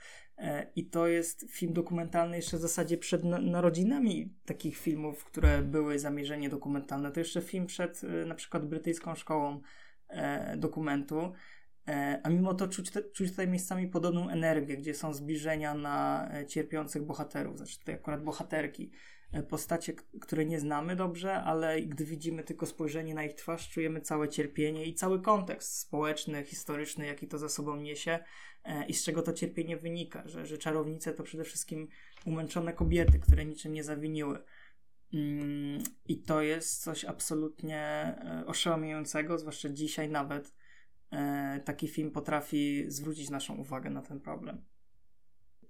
I to jest film dokumentalny jeszcze w zasadzie przed narodzinami takich filmów, które były zamierzenie dokumentalne. To jeszcze film przed na przykład brytyjską szkołą dokumentu. E, a mimo to czuć, te, czuć tutaj miejscami podobną energię, gdzie są zbliżenia na e, cierpiących bohaterów, znaczy tutaj akurat bohaterki, e, postacie, które nie znamy dobrze, ale gdy widzimy tylko spojrzenie na ich twarz, czujemy całe cierpienie i cały kontekst społeczny, historyczny, jaki to za sobą niesie i z czego to cierpienie wynika, że, że czarownice to przede wszystkim umęczone kobiety, które niczym nie zawiniły. Mm, I to jest coś absolutnie oszałamiającego, zwłaszcza dzisiaj nawet, E, taki film potrafi zwrócić naszą uwagę na ten problem.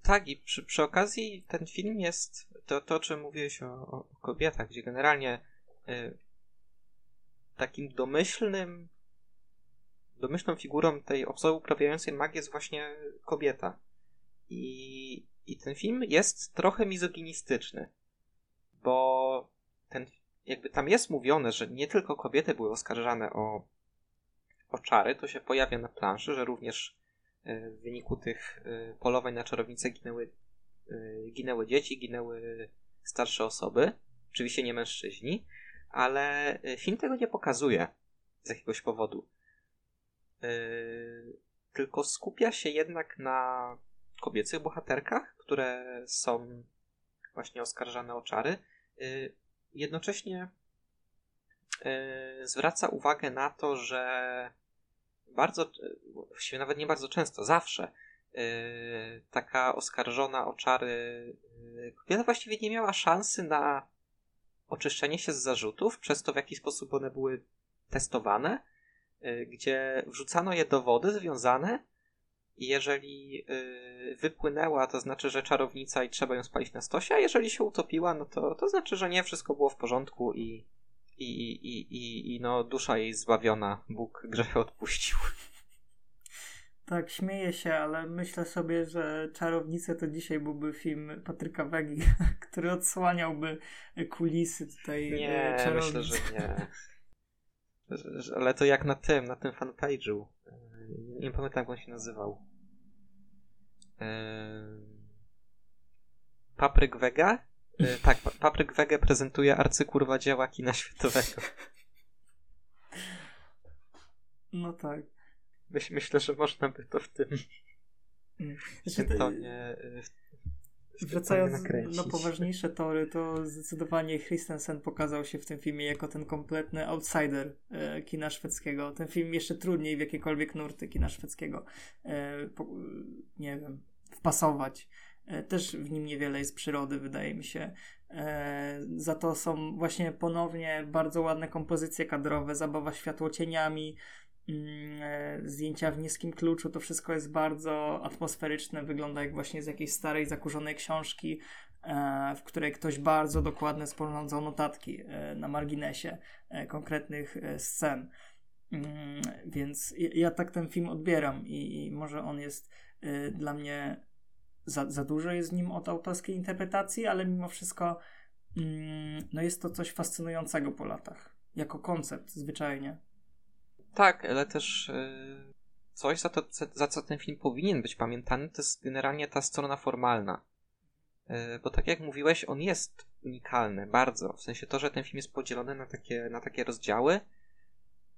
Tak, i przy, przy okazji ten film jest to, to o czym mówiłeś o, o kobietach, gdzie generalnie y, takim domyślnym domyślną figurą tej osoby uprawiającej magię jest właśnie kobieta. I, I ten film jest trochę mizoginistyczny, bo ten, jakby tam jest mówione, że nie tylko kobiety były oskarżane o oczary, to się pojawia na planszy, że również e, w wyniku tych e, polowań na czarownice ginęły, ginęły dzieci, ginęły starsze osoby, oczywiście nie mężczyźni, ale film tego nie pokazuje z jakiegoś powodu. Tylko skupia się jednak na kobiecych bohaterkach, które są właśnie oskarżane o czary. Jednocześnie zwraca uwagę na to, że bardzo, właściwie nawet nie bardzo często, zawsze taka oskarżona o czary yy, kobieta właściwie nie miała szansy na oczyszczenie się z zarzutów, przez to w jaki sposób one były testowane, yy, gdzie wrzucano je do wody związane i jeżeli wypłynęła, to znaczy, że czarownica i trzeba ją spalić na stosie, a jeżeli się utopiła, no to, to znaczy, że nie, wszystko było w porządku i i, i, i, i no, dusza jej zbawiona, Bóg grzechy odpuścił. Tak, śmieję się, ale myślę sobie, że Czarownice to dzisiaj byłby film Patryka Wegi, który odsłaniałby kulisy tutaj Nie, czarownic. myślę, że nie. Ale to jak na tym, na tym fanpage'u. Nie pamiętam, jak on się nazywał. Papryk Vega? E, tak, Papryk Wege prezentuje arcykurwa dzieła kina światowego. No tak. Myś, myślę, że można by to w tym znaczy, tonie, e, Wracając na poważniejsze tory, to zdecydowanie Christensen pokazał się w tym filmie jako ten kompletny outsider e, kina szwedzkiego. Ten film jeszcze trudniej w jakiekolwiek nurty kina szwedzkiego, e, nie wiem, wpasować. E, też w nim niewiele jest przyrody, wydaje mi się. Za to są właśnie ponownie bardzo ładne kompozycje kadrowe, zabawa światłocieniami, zdjęcia w niskim kluczu. To wszystko jest bardzo atmosferyczne, wygląda jak właśnie z jakiejś starej, zakurzonej książki, w której ktoś bardzo dokładnie sporządzał notatki na marginesie konkretnych scen. Mm, więc ja tak ten film odbieram i, i może on jest dla mnie za, za dużo jest w nim od autorskiej interpretacji, ale mimo wszystko mm, no jest to coś fascynującego po latach. Jako koncept, zwyczajnie. Tak, ale też yy, coś, za, to, za co ten film powinien być pamiętany, to jest generalnie ta strona formalna. Yy, bo tak jak mówiłeś, on jest unikalny, bardzo. W sensie to, że ten film jest podzielony na takie, na takie rozdziały.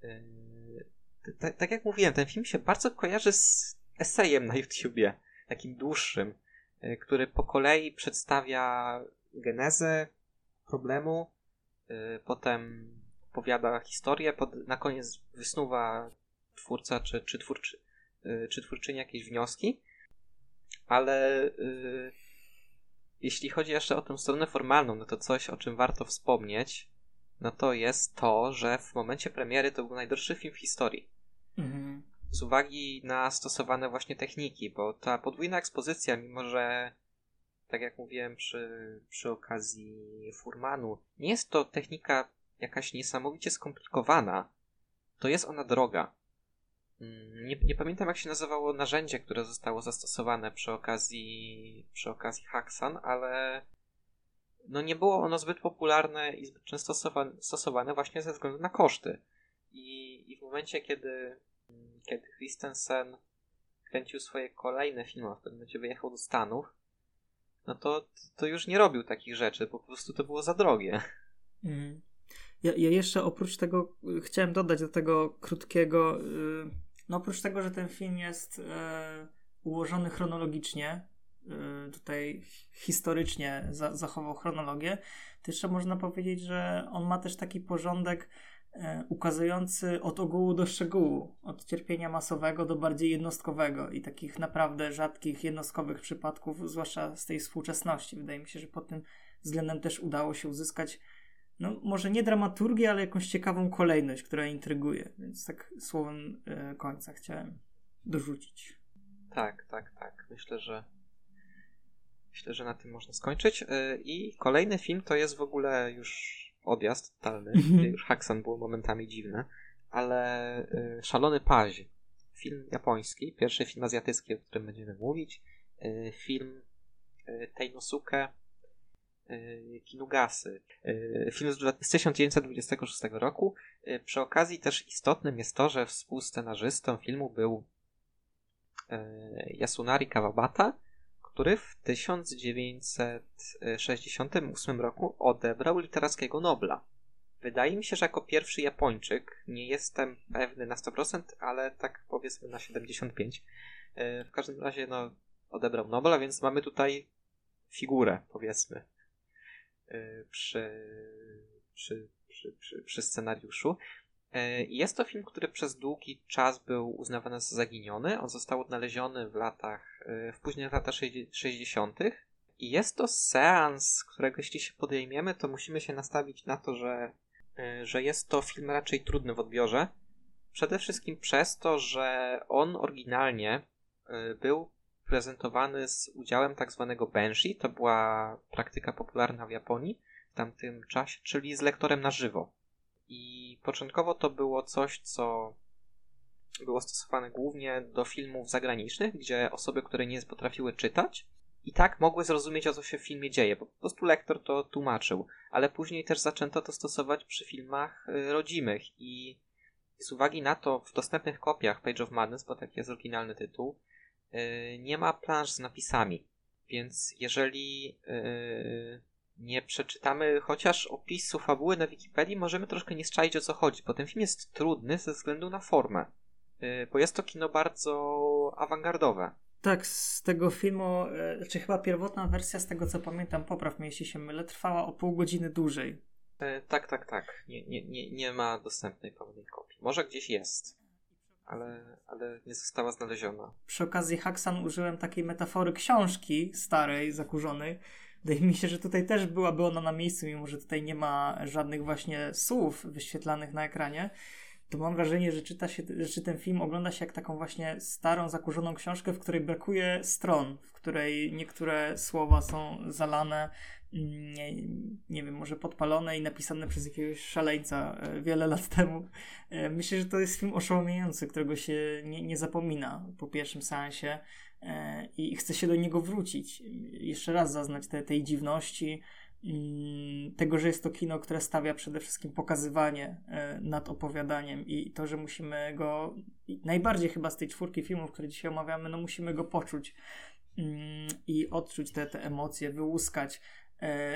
Yy, tak jak mówiłem, ten film się bardzo kojarzy z esejem na YouTubie takim dłuższym, y, który po kolei przedstawia genezę problemu, potem opowiada historię, pod, na koniec wysnuwa twórca czy, czy, twórczy, czy twórczyni jakieś wnioski, ale jeśli chodzi jeszcze o tę stronę formalną, no to coś, o czym warto wspomnieć, no to jest to, że w momencie premiery to był najdroższy film w historii. Mhm. Z uwagi na stosowane właśnie techniki, bo ta podwójna ekspozycja, mimo że tak jak mówiłem przy, przy okazji Furmanu, nie jest to technika jakaś niesamowicie skomplikowana, to jest ona droga. Mm, nie, nie, pamiętam, jak się nazywało narzędzie, które zostało zastosowane przy okazji, przy okazji Haxan, ale no nie było ono zbyt popularne i zbyt często stosowane, właśnie ze względu na koszty. I, i w momencie, kiedy, kiedy Christensen kręcił swoje kolejne filmy, a w pewnym momencie wyjechał do Stanów, no to, to już nie robił takich rzeczy, po prostu to było za drogie. Mm. Ja, ja, jeszcze oprócz tego y, chciałem dodać do tego krótkiego, yy, no oprócz tego, że ten film jest yy, ułożony chronologicznie, yy, tutaj historycznie za, zachował chronologię, to jeszcze można powiedzieć, że on ma też taki porządek ukazujący od ogółu do szczegółu, od cierpienia masowego do bardziej jednostkowego i takich naprawdę rzadkich, jednostkowych przypadków, zwłaszcza z tej współczesności. Wydaje mi się, że pod tym względem też udało się uzyskać no może nie dramaturgię, ale jakąś ciekawą kolejność, która intryguje. Więc tak słowem e, końca chciałem dorzucić. Tak, tak, tak. Myślę, że myślę, że na tym można skończyć. E, I kolejny film to jest w ogóle już odjazd totalny. Mhm. już Haksan było momentami dziwne, ale e, Szalony Paź. Film japoński, pierwszy film azjatycki, o którym będziemy mówić. Film Teinosuke Kinugasy. E, film z 1926 roku. E, przy okazji też istotnym jest to, że współscenarzystą filmu był Yasunari Kawabata, który w 1968 roku odebrał literackiego Nobla. Wydaje mi się, że jako pierwszy Japończyk, nie jestem pewny na 100%, ale tak powiedzmy na 75%. W każdym razie no, odebrał Nobla, więc mamy tutaj figurę, powiedzmy. Y, przy, przy, przy, przy, scenariuszu. Y, jest to film, który przez długi czas był uznawany za zaginiony. On został odnaleziony w latach, y, w późnych latach 60. I jest to seans, którego jeśli się podejmiemy, to musimy się nastawić na to, że, że jest to film raczej trudny w odbiorze. Przede wszystkim przez to, że on oryginalnie był prezentowany z udziałem tak zwanego Banshee. To była praktyka popularna w Japonii w tamtym czasie, czyli z lektorem na żywo. I początkowo to było coś, co było stosowane głównie do filmów zagranicznych, gdzie osoby, które nie potrafiły czytać, i tak mogły zrozumieć, o co się w filmie dzieje, bo po prostu lektor to tłumaczył. Ale później też zaczęto to stosować przy filmach y, rodzimych i z uwagi na to w dostępnych kopiach Page of Madness, bo taki jest oryginalny tytuł, nie ma plansz z napisami. Więc jeżeli y, nie przeczytamy chociaż opisu fabuły na Wikipedii, możemy troszkę nie strzaić o co chodzi, bo ten film jest trudny ze względu na formę. Y, bo jest to kino bardzo awangardowe. Tak, z tego filmu, czy chyba pierwotna wersja, z tego co pamiętam, popraw mnie jeśli się mylę, trwała o pół godziny dłużej. Tak, tak, tak. Nie, nie, nie, nie ma dostępnej pełnej kopii. Może gdzieś jest ale, ale nie została znaleziona. Przy okazji Haxan użyłem takiej metafory książki starej, zakurzonej. Wydaje mi się, że tutaj też byłaby ona na miejscu, mimo że tutaj nie ma żadnych właśnie słów wyświetlanych na ekranie. To mam wrażenie, że czyta się, że ten film ogląda się jak taką właśnie starą, zakurzoną książkę, w której brakuje stron, w której niektóre słowa są zalane nie, nie wiem, może podpalone i napisane przez jakiegoś szaleńca e, wiele lat temu. E, myślę, że to jest film oszałamiający, którego się nie, nie zapomina po pierwszym seansie e, i chce się do niego wrócić. Jeszcze raz zaznać te, tej dziwności, mm, tego, że jest to kino, które stawia przede wszystkim pokazywanie nad opowiadaniem i to, że musimy go, najbardziej chyba z tej czwórki filmów, które dzisiaj omawiamy, no musimy go poczuć mm, i odczuć te, te emocje, wyłuskać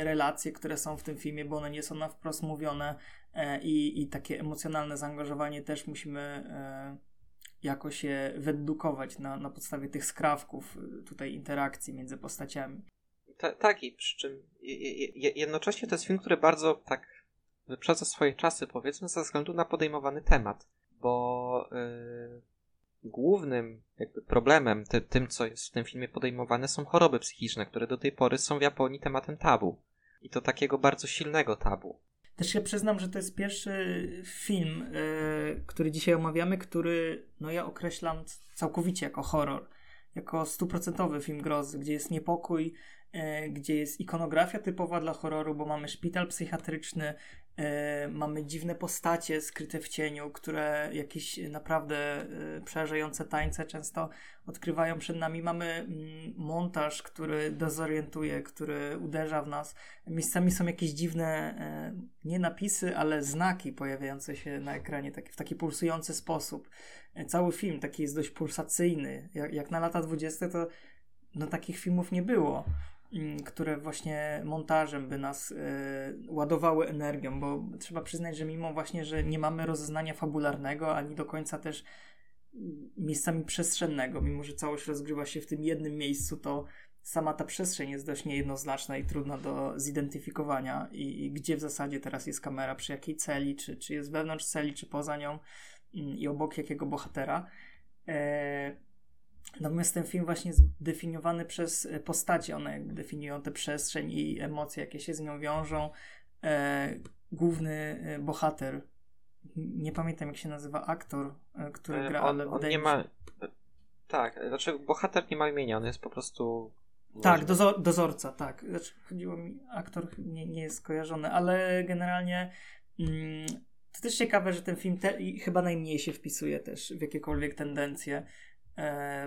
relacje, które są w tym filmie, bo one nie są na wprost mówione e, i, i takie emocjonalne zaangażowanie też musimy e, jakoś je wyedukować na, na podstawie tych skrawków tutaj interakcji między postaciami. Ta, tak i przy czym jednocześnie to jest film, który bardzo tak wyprzedza swoje czasy, powiedzmy, ze względu na podejmowany temat, bo yy, głównym problemem, ty, tym co jest w tym filmie podejmowane, są choroby psychiczne, które do tej pory są w Japonii tematem tabu. I to takiego bardzo silnego tabu. Też się przyznam, że to jest pierwszy film, yy, który dzisiaj omawiamy, który no ja określam całkowicie jako horror. Jako stuprocentowy film grozy, gdzie jest niepokój, yy, gdzie jest ikonografia typowa dla horroru, bo mamy szpital psychiatryczny, E, mamy dziwne postacie skryte w cieniu, które jakieś naprawdę e, przerażające tańce często odkrywają przed nami. Mamy mm, montaż, który dezorientuje, który uderza w nas. Miejscami są jakieś dziwne, e, nie napisy, ale znaki pojawiające się na ekranie w taki pulsujący sposób. Cały film taki jest dość pulsacyjny. Jak, jak na lata 20 to no, takich filmów nie było. Mm, które właśnie montażem by nas y, ładowały energią, bo trzeba przyznać, że mimo właśnie, że nie mamy rozeznania fabularnego, ani do końca też miejscami przestrzennego, mimo że całość rozgrywa się w tym jednym miejscu, to sama ta przestrzeń jest dość niejednoznaczna i trudna do zidentyfikowania i, i gdzie w zasadzie teraz jest kamera, przy jakiej celi, czy, czy jest wewnątrz celi, czy poza nią mm, i obok jakiego bohatera. E, Natomiast ten film właśnie jest definiowany przez e, postacie. One definiują tę przestrzeń i emocje, jakie się z nią wiążą. E, główny e, bohater, nie pamiętam jak się nazywa aktor, który gra, on, ale on nie ma. Tak, znaczy bohater nie ma imienia, on jest po prostu. Tak, dozor, dozorca, tak. Znaczy, chodziło mi, aktor nie, nie jest skojarzony, ale generalnie mm, to też ciekawe, że ten film te, chyba najmniej się wpisuje też w jakiekolwiek tendencje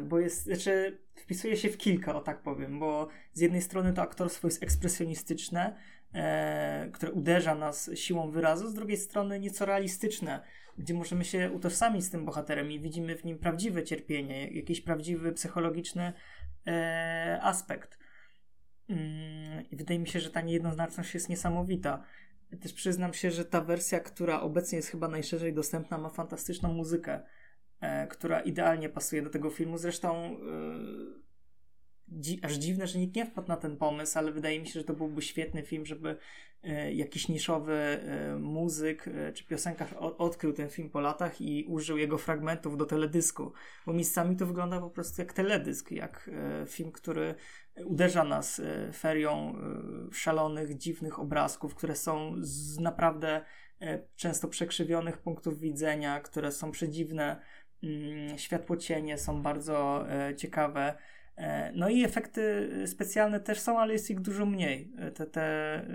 bo jest, znaczy wpisuje się w kilka, o tak powiem, bo z jednej strony to aktorstwo jest ekspresjonistyczne, e, które uderza nas siłą wyrazu, z drugiej strony nieco realistyczne, gdzie możemy się utożsamić z tym bohaterem i widzimy w nim prawdziwe cierpienie, jakiś prawdziwy psychologiczny e, aspekt. Mm, I wydaje mi się, że ta niejednoznaczność jest niesamowita. Też przyznam się, że ta wersja, która obecnie jest chyba najszerzej dostępna, ma fantastyczną muzykę E, która idealnie pasuje do tego filmu. Zresztą e, dzi aż dziwne, że nikt nie wpadł na ten pomysł, ale wydaje mi się, że to byłby świetny film, żeby e, jakiś niszowy muzyk czy piosenkarz odkrył ten film po latach i użył jego fragmentów do teledysku, bo miejscami to wygląda po prostu jak teledysk, jak film, który uderza nas ferią szalonych, dziwnych obrazków, które są z naprawdę często przekrzywionych punktów widzenia, które są przedziwne, Mm, światło cienie są bardzo e, ciekawe. E, no i efekty specjalne też są, ale jest ich dużo mniej. E, te, te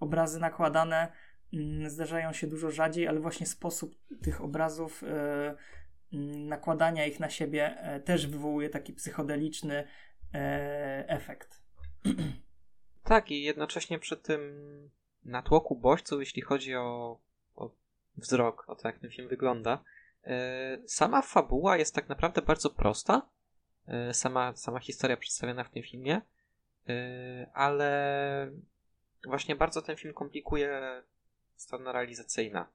obrazy nakładane mm, zdarzają się dużo rzadziej, ale właśnie sposób tych obrazów, mm, nakładania ich na siebie też wywołuje taki psychodeliczny efekt. Tak, i jednocześnie przy tym natłoku bodźców, jeśli chodzi o, o wzrok, o to jak ten film wygląda, sama fabuła jest tak naprawdę bardzo prosta. E, sama, sama historia przedstawiona w tym filmie, e, ale właśnie bardzo ten film komplikuje strona realizacyjna,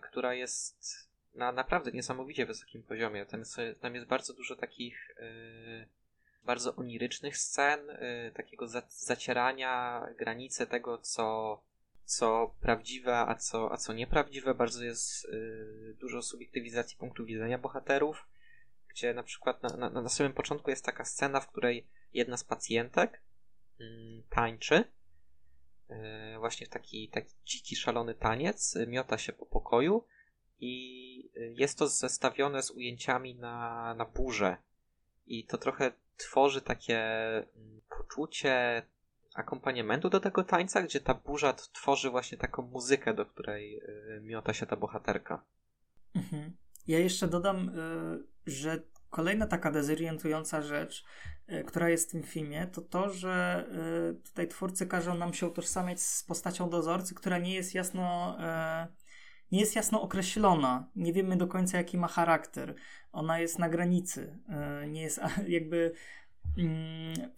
która jest na naprawdę niesamowicie wysokim poziomie. Tam jest, tam jest bardzo dużo takich bardzo onirycznych scen, takiego zacierania granicy tego, co co prawdziwe, a co, a co nieprawdziwe. Bardzo jest y, dużo subiektywizacji punktu widzenia bohaterów, gdzie na przykład na, na, na samym początku jest taka scena, w której jedna z pacjentek y, tańczy y, właśnie w taki, taki dziki, szalony taniec, miota się po pokoju i y, jest to zestawione z ujęciami na, na burzę. I to trochę tworzy takie mm, poczucie akompaniamentu do tego tańca, gdzie ta burza tworzy właśnie taką muzykę, do której y, miota się ta bohaterka. Mhm. Ja jeszcze dodam, y, że kolejna taka dezorientująca rzecz, y, która jest w tym filmie, to to, że tutaj twórcy każą nam się utożsamiać z postacią dozorcy, która nie jest jasno nie jest jasno określona. Nie wiemy do końca, jaki ma charakter. Ona jest na granicy. Nie jest jakby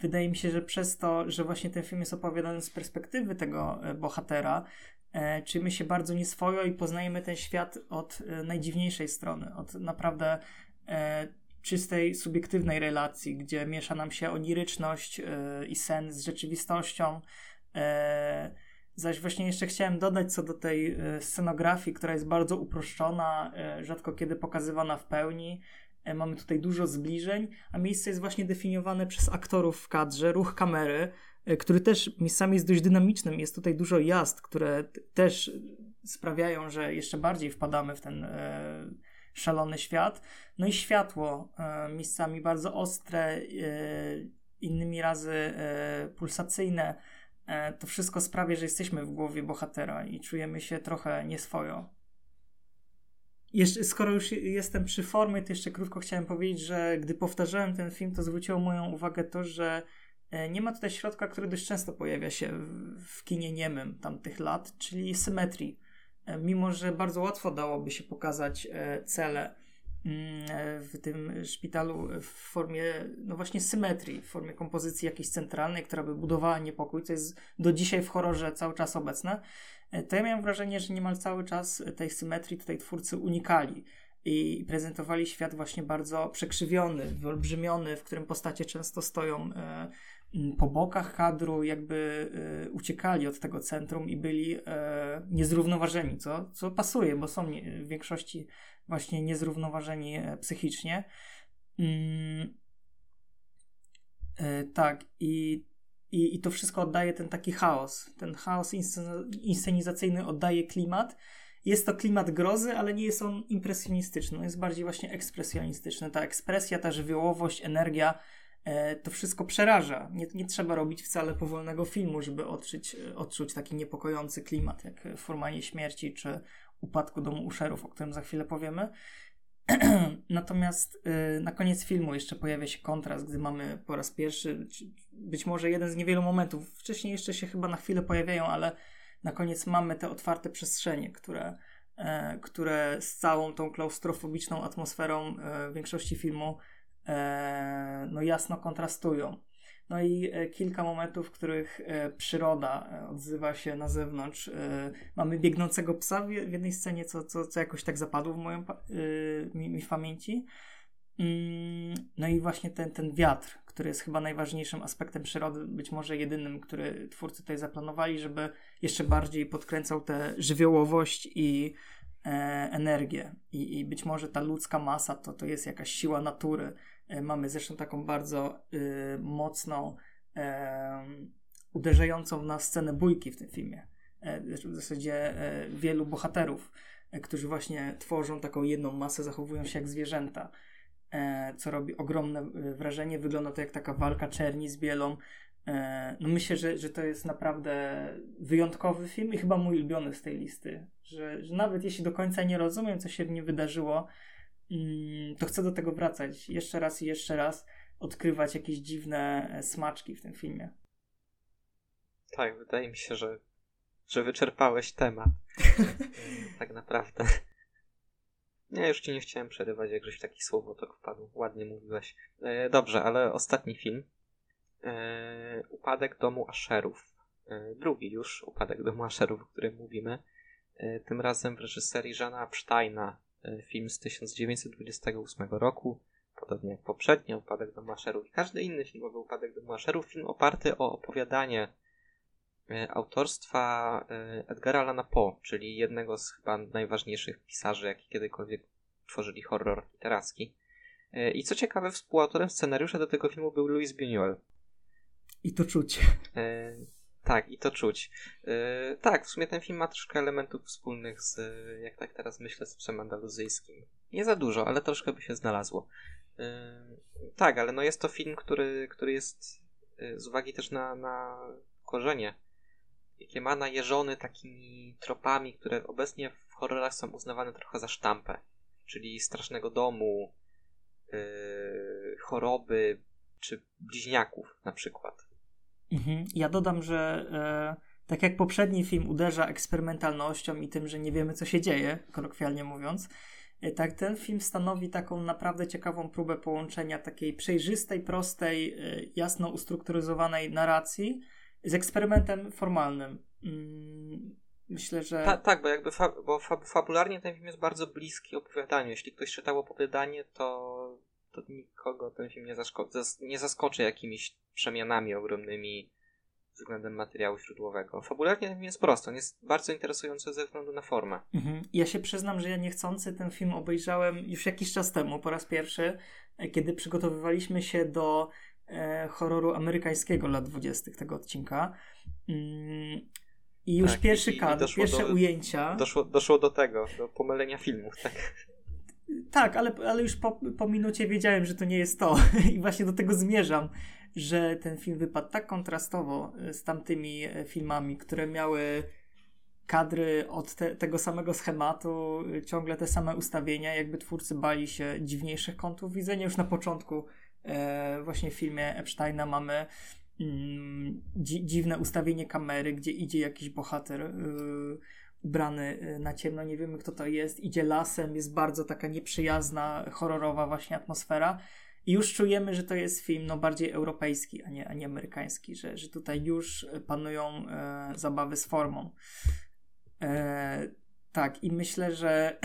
wydaje mi się, że przez to, że właśnie ten film jest opowiadany z perspektywy tego e, bohatera, e, czujemy się bardzo nieswojo i poznajemy ten świat od e, najdziwniejszej strony, od naprawdę czystej, subiektywnej relacji, gdzie miesza nam się oniryczność i sen z rzeczywistością. Zaś właśnie jeszcze chciałem dodać co do tej scenografii, która jest bardzo uproszczona, rzadko kiedy pokazywana w pełni. Mamy tutaj dużo zbliżeń, a miejsce jest właśnie definiowane przez aktorów w kadrze, ruch kamery, który też miejscami jest dość dynamicznym. Jest tutaj dużo jazd, które też sprawiają, że jeszcze bardziej wpadamy w ten e, szalony świat. No i światło, e, miejscami bardzo ostre, e, innymi razy e, pulsacyjne. E, to wszystko sprawia, że jesteśmy w głowie bohatera i czujemy się trochę nieswojo. Jeszcze, skoro już jestem przy formie, to jeszcze krótko chciałem powiedzieć, że gdy powtarzałem ten film, to zwróciło moją uwagę to, że e, nie ma tutaj środka, który dość często pojawia się w, kinie niemym tamtych lat, czyli symetrii. E, mimo, że bardzo łatwo dałoby się pokazać e, cele mm, w tym szpitalu w formie, no właśnie symetrii, w formie kompozycji jakiejś centralnej, która by budowała niepokój, co jest do dzisiaj w horrorze cały czas obecne, to ja miałem wrażenie, że niemal cały czas tej symetrii tutaj twórcy unikali i prezentowali świat właśnie bardzo przekrzywiony, wyolbrzymiony, w którym postacie często stoją e, po bokach kadru, jakby e, uciekali od tego centrum i byli e, niezrównoważeni, co, co pasuje, bo są w większości właśnie niezrównoważeni e, psychicznie. Mm, e, tak, i i, I to wszystko oddaje ten taki chaos. Ten chaos inscenizacyjny oddaje klimat. Jest to klimat grozy, ale nie jest on impresjonistyczny. On jest bardziej właśnie ekspresjonistyczny. Ta ekspresja, ta żywiołowość, energia, e, to wszystko przeraża. Nie, nie trzeba robić wcale powolnego filmu, żeby odczuć, odczuć taki niepokojący klimat, jak w Formanie Śmierci czy Upadku Domu Uszerów, o którym za chwilę powiemy. Natomiast y, na koniec filmu jeszcze pojawia się kontrast, gdy mamy po raz pierwszy, być może jeden z niewielu momentów, wcześniej jeszcze się chyba na chwilę pojawiają, ale na koniec mamy te otwarte przestrzenie, które, e, które z całą tą klaustrofobiczną atmosferą e, większości filmu e, no jasno kontrastują. No i e, kilka momentów, w których e, przyroda e, odzywa się na zewnątrz. Mamy biegnącego psa w jednej scenie, co, co, co jakoś tak zapadło w moją, mi, mi w pamięci. Mm, no i właśnie ten, ten wiatr, który jest chyba najważniejszym aspektem przyrody, być może jedynym, który twórcy tutaj zaplanowali, żeby jeszcze bardziej podkręcał tę żywiołowość i e, energię. I, I być może ta ludzka masa to, to jest jakaś siła natury, mamy zresztą taką bardzo y, mocną, y, uderzającą w nas scenę bójki w tym filmie. E, w zasadzie e, wielu bohaterów, którzy właśnie tworzą taką jedną masę, zachowują się jak zwierzęta, co robi ogromne wrażenie. Wygląda to jak taka walka czerni z bielą. No myślę, że, że to jest naprawdę wyjątkowy film i chyba mój ulubiony z tej listy. Że, że nawet jeśli do końca nie rozumiem, co się w nim wydarzyło, to chcę do tego wracać jeszcze raz i jeszcze raz, odkrywać jakieś dziwne e, smaczki w tym filmie. Tak, wydaje mi się, że, że wyczerpałeś temat. tak naprawdę. Ja już ci nie chciałem przerywać, jak żeś w taki słowotok wpadł. Ładnie mówiłeś. E, dobrze, ale ostatni film. E, upadek domu Asherów. E, drugi już Upadek domu Asherów, o którym mówimy. E, tym razem w reżyserii Żana Epsteina, E, film z 1928 roku, podobnie jak poprzednio, Upadek do Maszerów i każdy inny filmowy Upadek do Maszerów, film oparty o opowiadanie e, autorstwa e, Edgara Allana Poe, czyli jednego z chyba najważniejszych pisarzy, jaki kiedykolwiek tworzyli horror literacki. I co ciekawe, współautorem scenariusza do tego filmu był Louis Buñuel. I to czuć. Tak, i to czuć. Yy, tak, w sumie ten film ma troszkę elementów wspólnych z, jak tak teraz myślę, z psem andaluzyjskim. Nie za dużo, ale troszkę by się znalazło. Yy, tak, ale no jest to film, który, który jest yy, z uwagi też na, na korzenie, jakie ma najeżony takimi tropami, które obecnie w horrorach są uznawane trochę za sztampę. Czyli strasznego domu, yy, choroby, czy bliźniaków na przykład. Mhm. Ja dodam, że e, tak jak poprzedni film uderza eksperymentalnością i tym, że nie wiemy, co się dzieje, kolokwialnie mówiąc, e, tak ten film stanowi taką naprawdę ciekawą próbę połączenia takiej przejrzystej, prostej, e, jasno ustrukturyzowanej narracji z eksperymentem formalnym. Mm, myślę, że. Ta, tak, bo jakby fa bo fa fabularnie ten film jest bardzo bliski opowiadaniu. Jeśli ktoś czytał opowiadanie, to, to nikogo ten film nie, zasko nie zaskoczy jakimiś przemianami ogromnymi względem materiału źródłowego. Fabularnie jest prosto, on jest bardzo interesujący ze względu na formę. Mhm. Ja się przyznam, że ja niechcący ten film obejrzałem już jakiś czas temu, po raz pierwszy, e, kiedy przygotowywaliśmy się do e, horroru amerykańskiego lat 20. tego odcinka. Mm, I już tak, pierwszy kadr, pierwsze do, ujęcia. Doszło, doszło do tego, do pomylenia filmów, tak? Tak, ale, ale już po, po minucie wiedziałem, że to nie jest to. I właśnie do tego zmierzam, że ten film wypadł tak kontrastowo e, z tamtymi e, filmami, które miały kadry od te, tego samego schematu, e, ciągle te same ustawienia, jakby twórcy bali się dziwniejszych kątów widzenia. Już na początku e, właśnie w filmie Epsteina mamy mm, dzi, dziwne ustawienie kamery, gdzie idzie jakiś bohater y, ubrany na ciemno, nie wiemy kto to jest, idzie lasem, jest bardzo taka nieprzyjazna, horrorowa właśnie atmosfera i już czujemy, że to jest film no, bardziej europejski, a nie, a nie amerykański, że, że tutaj już panują e, zabawy z formą. E, tak, i myślę, że,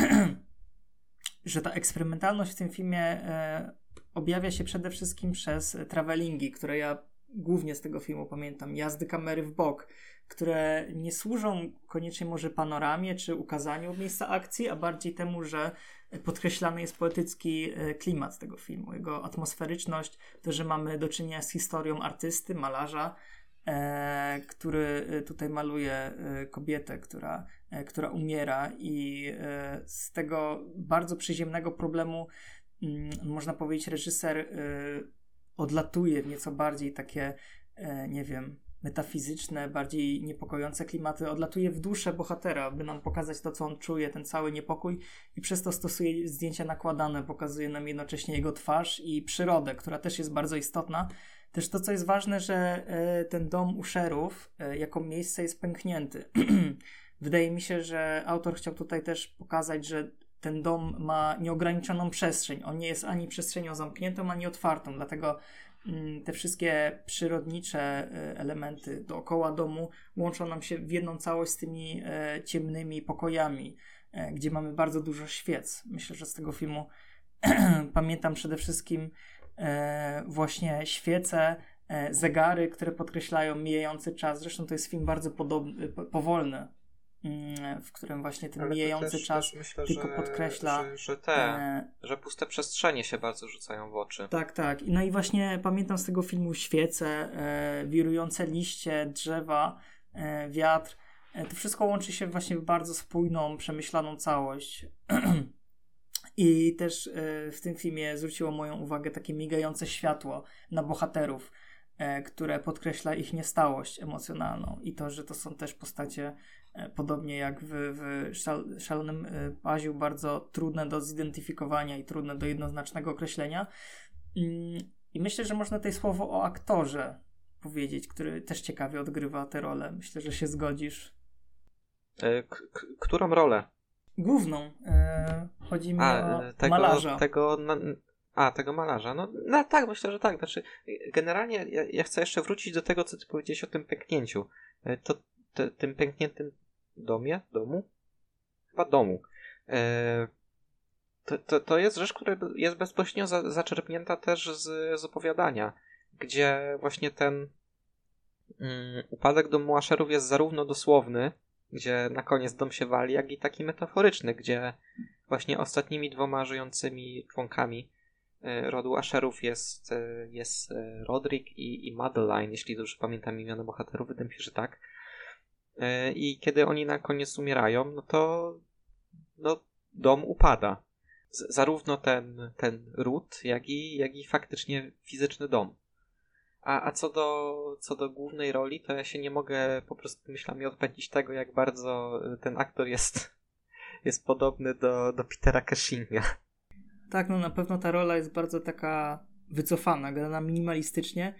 że ta eksperymentalność w tym filmie e, objawia się przede wszystkim przez travelingi, które ja głównie z tego filmu pamiętam. Jazdy kamery w bok, które nie służą koniecznie może panoramie czy ukazaniu miejsca akcji, a bardziej temu, że podkreślany jest poetycki e, klimat tego filmu, jego atmosferyczność, to, że mamy do czynienia z historią artysty, malarza, e, który e, tutaj maluje e, kobietę, która, e, która umiera i e, z tego bardzo przyziemnego problemu mm, można powiedzieć reżyser odlatuje w nieco bardziej takie nie wiem, metafizyczne, bardziej niepokojące klimaty, odlatuje w duszę bohatera, by nam pokazać to, co on czuje, ten cały niepokój i przez to stosuje zdjęcia nakładane, pokazuje nam jednocześnie jego twarz i przyrodę, która też jest bardzo istotna. Też to, co jest ważne, że e, ten dom Usherów e, jako miejsce jest pęknięty. Wydaje mi się, że autor chciał tutaj też pokazać, że ten dom ma nieograniczoną przestrzeń. On nie jest ani przestrzenią zamkniętą, ani otwartą, dlatego te wszystkie przyrodnicze y, elementy dookoła domu łączą nam się w jedną całość z tymi e, ciemnymi pokojami, e, gdzie mamy bardzo dużo świec. Myślę, że z tego filmu pamiętam przede wszystkim e, właśnie świece, zegary, które podkreślają mijający czas. Zresztą to jest film bardzo podobny, powolny, Mm, w którym właśnie ten Ale mijający też, czas też myślę, tylko że, podkreśla. Że, że te, e, że puste przestrzenie się bardzo rzucają w oczy. Tak, tak. No i właśnie pamiętam z tego filmu świece, e, wirujące liście, drzewa, e, wiatr. E, to wszystko łączy się właśnie w bardzo spójną, przemyślaną całość. I też e, w tym filmie zwróciło moją uwagę takie migające światło na bohaterów e, które podkreśla ich niestałość emocjonalną i to, że to są też postacie podobnie jak w, w szal, Szalonym e, Paziu, bardzo trudne do zidentyfikowania i trudne do jednoznacznego określenia. Mm, I myślę, że można tutaj słowo o aktorze powiedzieć, który też ciekawie odgrywa tę rolę. Myślę, że się zgodzisz. E, którą rolę? Główną. E, chodzi mi A, o tego, malarza. Tego, na, a, tego malarza. No, no tak, myślę, że tak. Znaczy, generalnie ja, ja, chcę jeszcze wrócić do tego, co ty powiedziałeś o tym pęknięciu. To, to tym pękniętym domie, domu? Chyba domu. E, to, to, to jest rzecz, która jest bezpośrednio za, zaczerpnięta też z, z opowiadania, gdzie właśnie ten um, upadek domu Asherów jest zarówno dosłowny, gdzie na koniec dom się wali, jak i taki metaforyczny, gdzie właśnie ostatnimi dwoma żyjącymi członkami e, rodu Asherów jest, e, jest Roderick i, i Madeline, jeśli dobrze pamiętam imiona bohaterów, wydaje mi się, że tak. E, I kiedy oni na koniec umierają, no to no, dom upada. Z, zarówno ten, ten ród, jak i, jak i faktycznie fizyczny dom. A, a co, do, co do głównej roli, to ja się nie mogę po prostu myślami odpędzić tego, jak bardzo ten aktor jest, jest podobny do, do Petera Cushinga. Tak, no na pewno ta rola jest bardzo taka wycofana, grana minimalistycznie.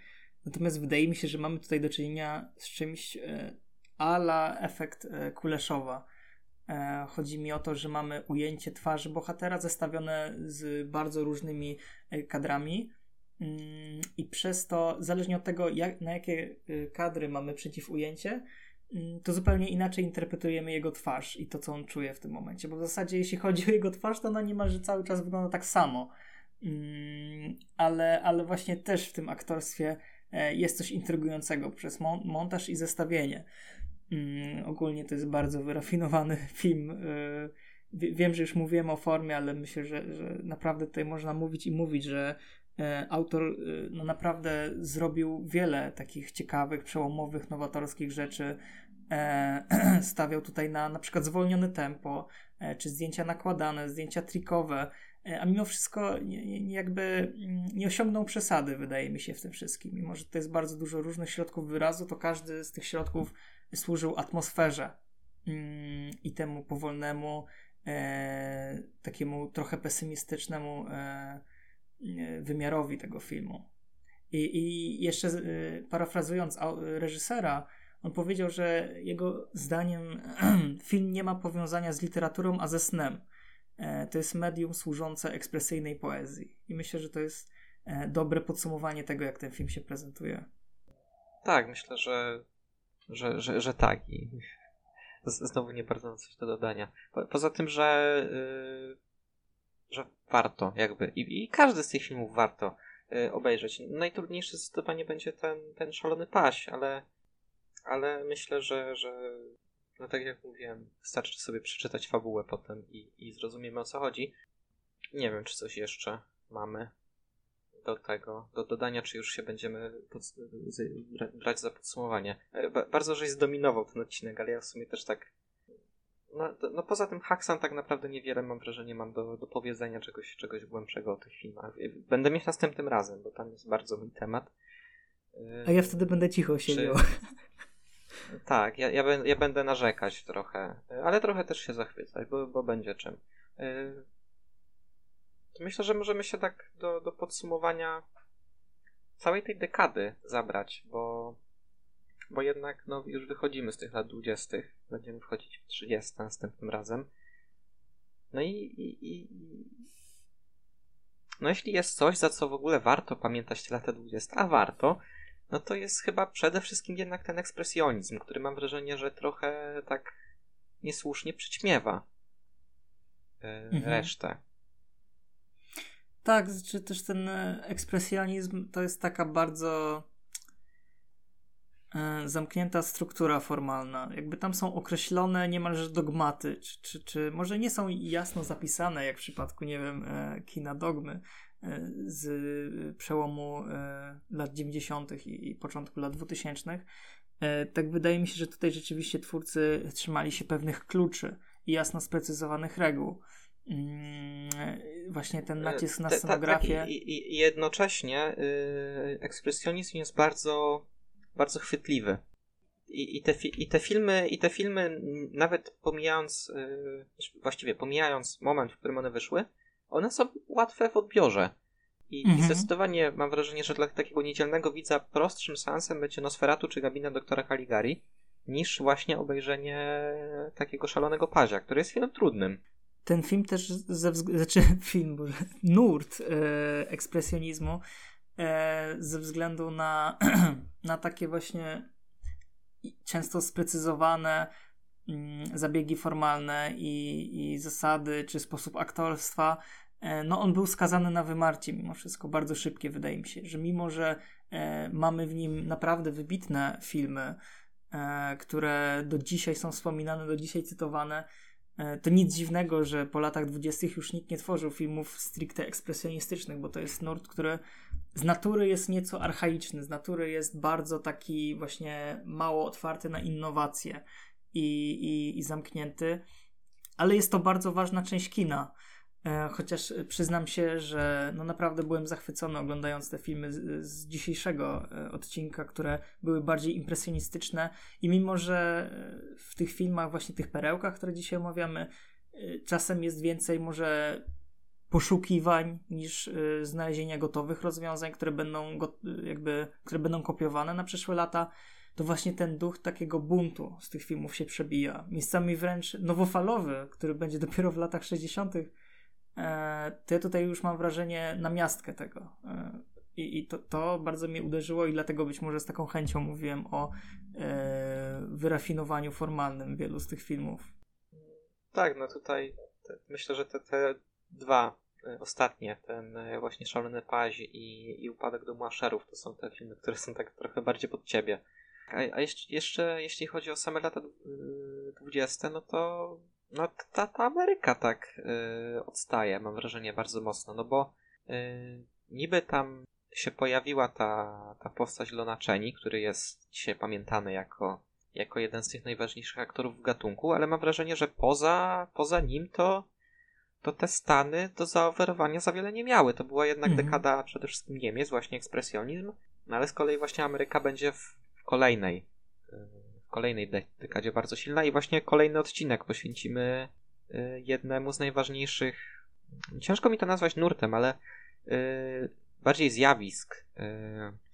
Natomiast wydaje mi się, że mamy tutaj do czynienia z czymś e, ala efekt e, Kuleszowa. E, chodzi mi o to, że mamy ujęcie twarzy bohatera zestawione z bardzo różnymi e, kadrami. Mm, I przez to, zależnie od tego, jak, na jakie kadry mamy przeciw ujęcie, mm, to zupełnie inaczej interpretujemy jego twarz i to, co on czuje w tym momencie. Bo w zasadzie, jeśli chodzi o jego twarz, to ona niemalże cały czas wygląda tak samo. Mm, ale, ale właśnie też w tym aktorstwie jest coś intrygującego przez mon montaż i zestawienie. Mm, ogólnie to jest bardzo wyrafinowany film. E, wiem, że już mówiłem o formie, ale myślę, że, że naprawdę tutaj można mówić i mówić, że e, autor e, no naprawdę zrobił wiele takich ciekawych, przełomowych, nowatorskich rzeczy. E, stawiał tutaj na na przykład zwolnione tempo, e, czy zdjęcia nakładane, zdjęcia trikowe, e, a mimo wszystko nie, jakby mm, nie osiągnął przesady, wydaje mi się, w tym wszystkim. Mimo, że to jest bardzo dużo różnych środków wyrazu, to każdy z tych środków służył atmosferze mm, i temu powolnemu, e, takiemu trochę pesymistycznemu e, wymiarowi tego filmu. I, i jeszcze e, parafrazując reżysera, on powiedział, że jego zdaniem film nie ma powiązania z literaturą, a ze snem. E, to jest medium służące ekspresyjnej poezji. I myślę, że to jest e, dobre podsumowanie tego, jak ten film się prezentuje. Tak, myślę, że, że, że, że tak. I znowu nie bardzo mam coś do dodania. Po, poza tym, że, yy, że warto, jakby. I, I, każdy z tych filmów warto yy, obejrzeć. Najtrudniejszy zdecydowanie będzie ten, ten szalony paś, ale ale myślę, że, że no tak jak mówiłem, wystarczy sobie przeczytać fabułę potem i, i zrozumiemy o co chodzi. Nie wiem, czy coś jeszcze mamy do tego, do dodania, czy już się będziemy pod, brać za podsumowanie. E, ba, bardzo żeś zdominował ten odcinek, ale ja w sumie też tak no, no poza tym Haxan tak naprawdę niewiele mam wrażenie mam do, do powiedzenia czegoś, czegoś głębszego o tych filmach. Będę mieć następnym razem, bo tam jest bardzo mój temat. A ja wtedy będę cicho siedział. Czy, tak, ja, ja, ja, będę narzekać trochę, ale trochę też się zachwycać, bo, bo będzie czym. Y, myślę, że możemy się tak do, do podsumowania całej tej dekady zabrać, bo, bo jednak no, już wychodzimy z tych lat dwudziestych, będziemy wchodzić w 30 następnym razem. No i, i, i, no jeśli jest coś, za co w ogóle warto pamiętać te lata 20, a warto, no to jest chyba przede wszystkim jednak ten ekspresjonizm, który mam wrażenie, że trochę tak niesłusznie przyćmiewa yy, mhm. Tak, czy też ten e, ekspresjonizm to jest taka bardzo e, zamknięta struktura formalna. Jakby tam są określone niemalże dogmaty, czy, czy, czy może nie są jasno zapisane, jak w przypadku, nie wiem, kina dogmy, E, z przełomu e, lat 90. i początku lat 2000. E, tak wydaje mi się, że tutaj rzeczywiście twórcy trzymali się pewnych kluczy i jasno sprecyzowanych reguł. Mm, właśnie ten nacisk na scenografię. Tak, i, i, jednocześnie yy, ekspresjonizm jest bardzo, bardzo chwytliwy. I, i, te, I te filmy, i te filmy, nawet pomijając, yy, właściwie pomijając moment, w którym one wyszły, one są łatwe w odbiorze. I, mhm. I, zdecydowanie mam wrażenie, że dla takiego niedzielnego widza prostszym sensem będzie Nosferatu czy Gabina doktora Caligari niż właśnie obejrzenie takiego szalonego pazia, który jest filmem trudnym. Ten film też ze znaczy film, boże, nurt e, ekspresjonizmu e, ze względu na, na takie właśnie często sprecyzowane mm, zabiegi formalne i, i zasady, czy sposób aktorstwa E, no on był skazany na wymarcie mimo wszystko, bardzo szybkie wydaje mi się, że mimo, że e, mamy w nim naprawdę wybitne filmy, e, które do dzisiaj są wspominane, do dzisiaj cytowane, to nic dziwnego, że po latach dwudziestych już nikt nie tworzył filmów stricte ekspresjonistycznych, bo to jest nurt, który z natury jest nieco archaiczny, z natury jest bardzo taki właśnie mało otwarty na innowacje i, i, i zamknięty, ale jest to bardzo ważna część kina. E, chociaż przyznam się, że no naprawdę byłem zachwycony oglądając te filmy z, z, dzisiejszego e, odcinka, które były bardziej impresjonistyczne i mimo, że e, w tych filmach, właśnie tych perełkach, które dzisiaj omawiamy, czasem jest więcej może poszukiwań niż znalezienia gotowych rozwiązań, które będą jakby, które będą kopiowane na przyszłe lata, to właśnie ten duch takiego buntu z tych filmów się przebija. Miejscami wręcz nowofalowy, który będzie dopiero w latach 60 E, ja tutaj już mam wrażenie na miastkę tego. E, I, i to, to, bardzo mnie uderzyło i dlatego być może z taką chęcią mówiłem o e, wyrafinowaniu formalnym wielu z tych filmów. Tak, no tutaj te, myślę, że te, te dwa ostatnie, ten właśnie Szalony Paź i, i Upadek Domu Aszerów, to są te filmy, które są tak trochę bardziej pod ciebie. A, a jeszcze, jeszcze jeśli chodzi o same lata dwudzieste, no to no ta, ta Ameryka tak yy, odstaje, mam wrażenie, bardzo mocno, no bo yy, niby tam się pojawiła ta, ta postać Lona Chaney, który jest dzisiaj pamiętany jako, jako jeden z tych najważniejszych aktorów w gatunku, ale mam wrażenie, że poza, poza nim to, to te Stany do zaoferowania za wiele nie miały. To była jednak mhm. dekada przede wszystkim Niemiec, właśnie ekspresjonizm, no ale z kolei właśnie Ameryka będzie w, w kolejnej kolejnej dekadzie bardzo silna i właśnie kolejny odcinek poświęcimy y, jednemu z najważniejszych ciężko mi to nazwać nurtem, ale y, bardziej zjawisk y,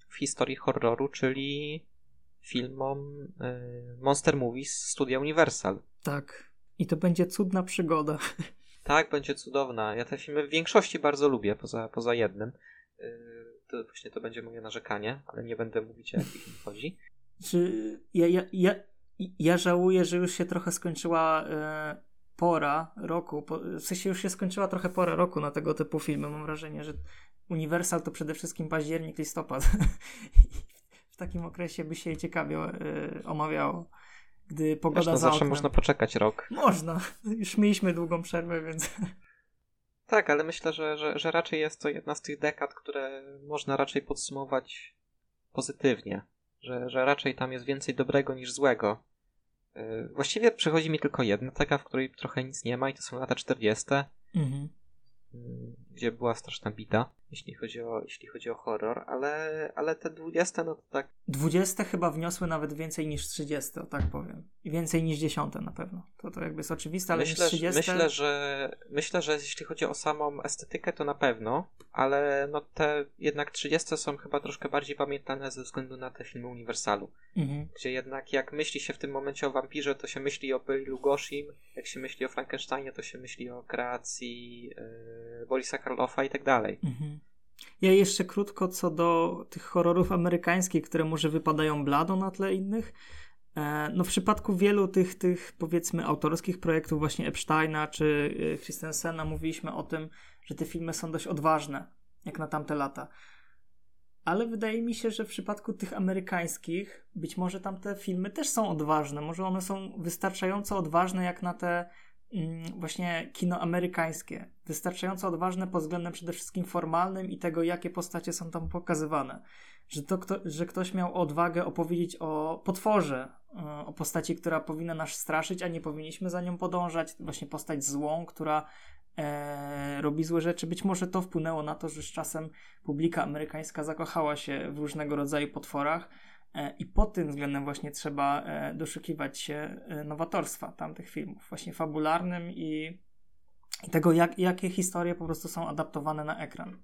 w historii horroru, czyli filmom Monster Movies Studia Universal. Tak. I to będzie cudna przygoda. Tak, będzie cudowna. Ja te filmy w większości bardzo lubię, poza, poza jednym. To właśnie to będzie moje narzekanie, ale nie będę mówić o jakich film chodzi. Czy ja, ja, ja, ja żałuję, że już się trochę skończyła e, pora roku, po, w sensie już się skończyła trochę pora roku na tego typu filmy. Mam wrażenie, że Universal to przede wszystkim październik, listopad. w takim okresie by się ciekawie e, omawiało. Gdy pogoda Wiesz, no, za zawsze można poczekać rok. Można. Już mieliśmy długą przerwę, więc... Tak, ale myślę, że, że, że raczej jest to jedna z tych dekad, które można raczej podsumować pozytywnie że, że raczej tam jest więcej dobrego niż złego. Y, właściwie przychodzi mi tylko jedna taka, w której trochę nic nie ma i to są lata 40. Mhm. Mm, gdzie była straszna bida, jeśli chodzi o, jeśli chodzi o horror, ale, ale te 20 no to tak. 20 chyba wniosły nawet więcej niż 30, o tak powiem. I więcej niż 10 na pewno. To, to jakby jest oczywiste, ale myślę, 30... myślę, że myślę, że jeśli chodzi o samą estetykę, to na pewno, ale no te jednak 30 są chyba troszkę bardziej pamiętane ze względu na te filmy Uniwersalu. Mhm. Gdzie jednak jak myśli się w tym momencie o wampirze, to się myśli o Billy Lugoshim, jak się myśli o Frankensteinie, to się myśli o kreacji yy, Borisa Karlofa i tak dalej. Mhm. Ja jeszcze krótko co do tych horrorów amerykańskich, które może wypadają blado na tle innych. E, no w przypadku wielu tych, tych powiedzmy autorskich projektów właśnie Epsteina czy e, Christensena mówiliśmy o tym, że te filmy są dość odważne, jak na tamte lata. Ale wydaje mi się, że w przypadku tych amerykańskich, być może tamte filmy też są odważne. Może one są wystarczająco odważne jak na te właśnie kino amerykańskie. Wystarczająco odważne pod względem przede wszystkim formalnym i tego, jakie postacie są tam pokazywane. Że, to, kto, że ktoś miał odwagę opowiedzieć o potworze, e, o postaci, która powinna nas straszyć, a nie powinniśmy za nią podążać. Właśnie postać złą, która e, robi złe rzeczy. Być może to wpłynęło na to, że z czasem publika amerykańska zakochała się w różnego rodzaju potworach i pod tym względem właśnie trzeba e, doszukiwać się e, nowatorstwa tamtych filmów, właśnie fabularnym i, tego, jak, jakie historie po prostu są adaptowane na ekran.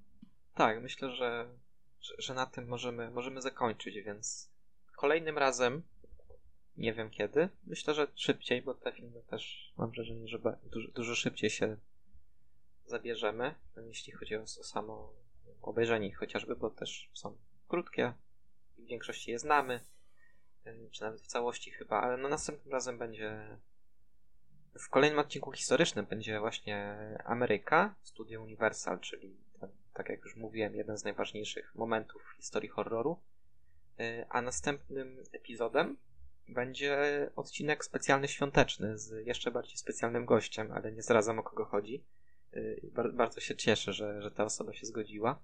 Tak, myślę, że, że, że na tym możemy, możemy zakończyć, więc kolejnym razem nie wiem kiedy. Myślę, że szybciej, bo te filmy też mam wrażenie, że dużo, dużo szybciej się zabierzemy, jeśli chodzi o, o samo obejrzenie chociażby, bo też są krótkie, większości je znamy, y, czy nawet w całości chyba, ale no następnym razem będzie w kolejnym odcinku historycznym będzie właśnie Ameryka, Studio Universal, czyli ten, tak jak już mówiłem, jeden z najważniejszych momentów w historii horroru. Y, a następnym epizodem będzie odcinek specjalny świąteczny z jeszcze bardziej specjalnym gościem, ale nie zdradzam o kogo chodzi. Y, bardzo się cieszę, że, że ta osoba się zgodziła.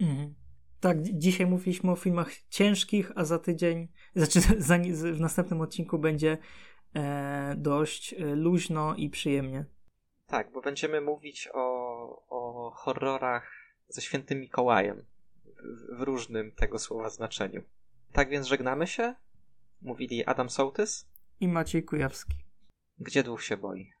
Mhm. Tak, dzisiaj mówiliśmy o filmach ciężkich, a za tydzień, znaczy za, w następnym odcinku będzie e, dość e, luźno i przyjemnie. Tak, bo będziemy mówić o, o horrorach ze świętym Mikołajem w, w różnym tego słowa znaczeniu. Tak więc żegnamy się. Mówili Adam Sołtys i Maciej Kujawski. Gdzie duch się boi?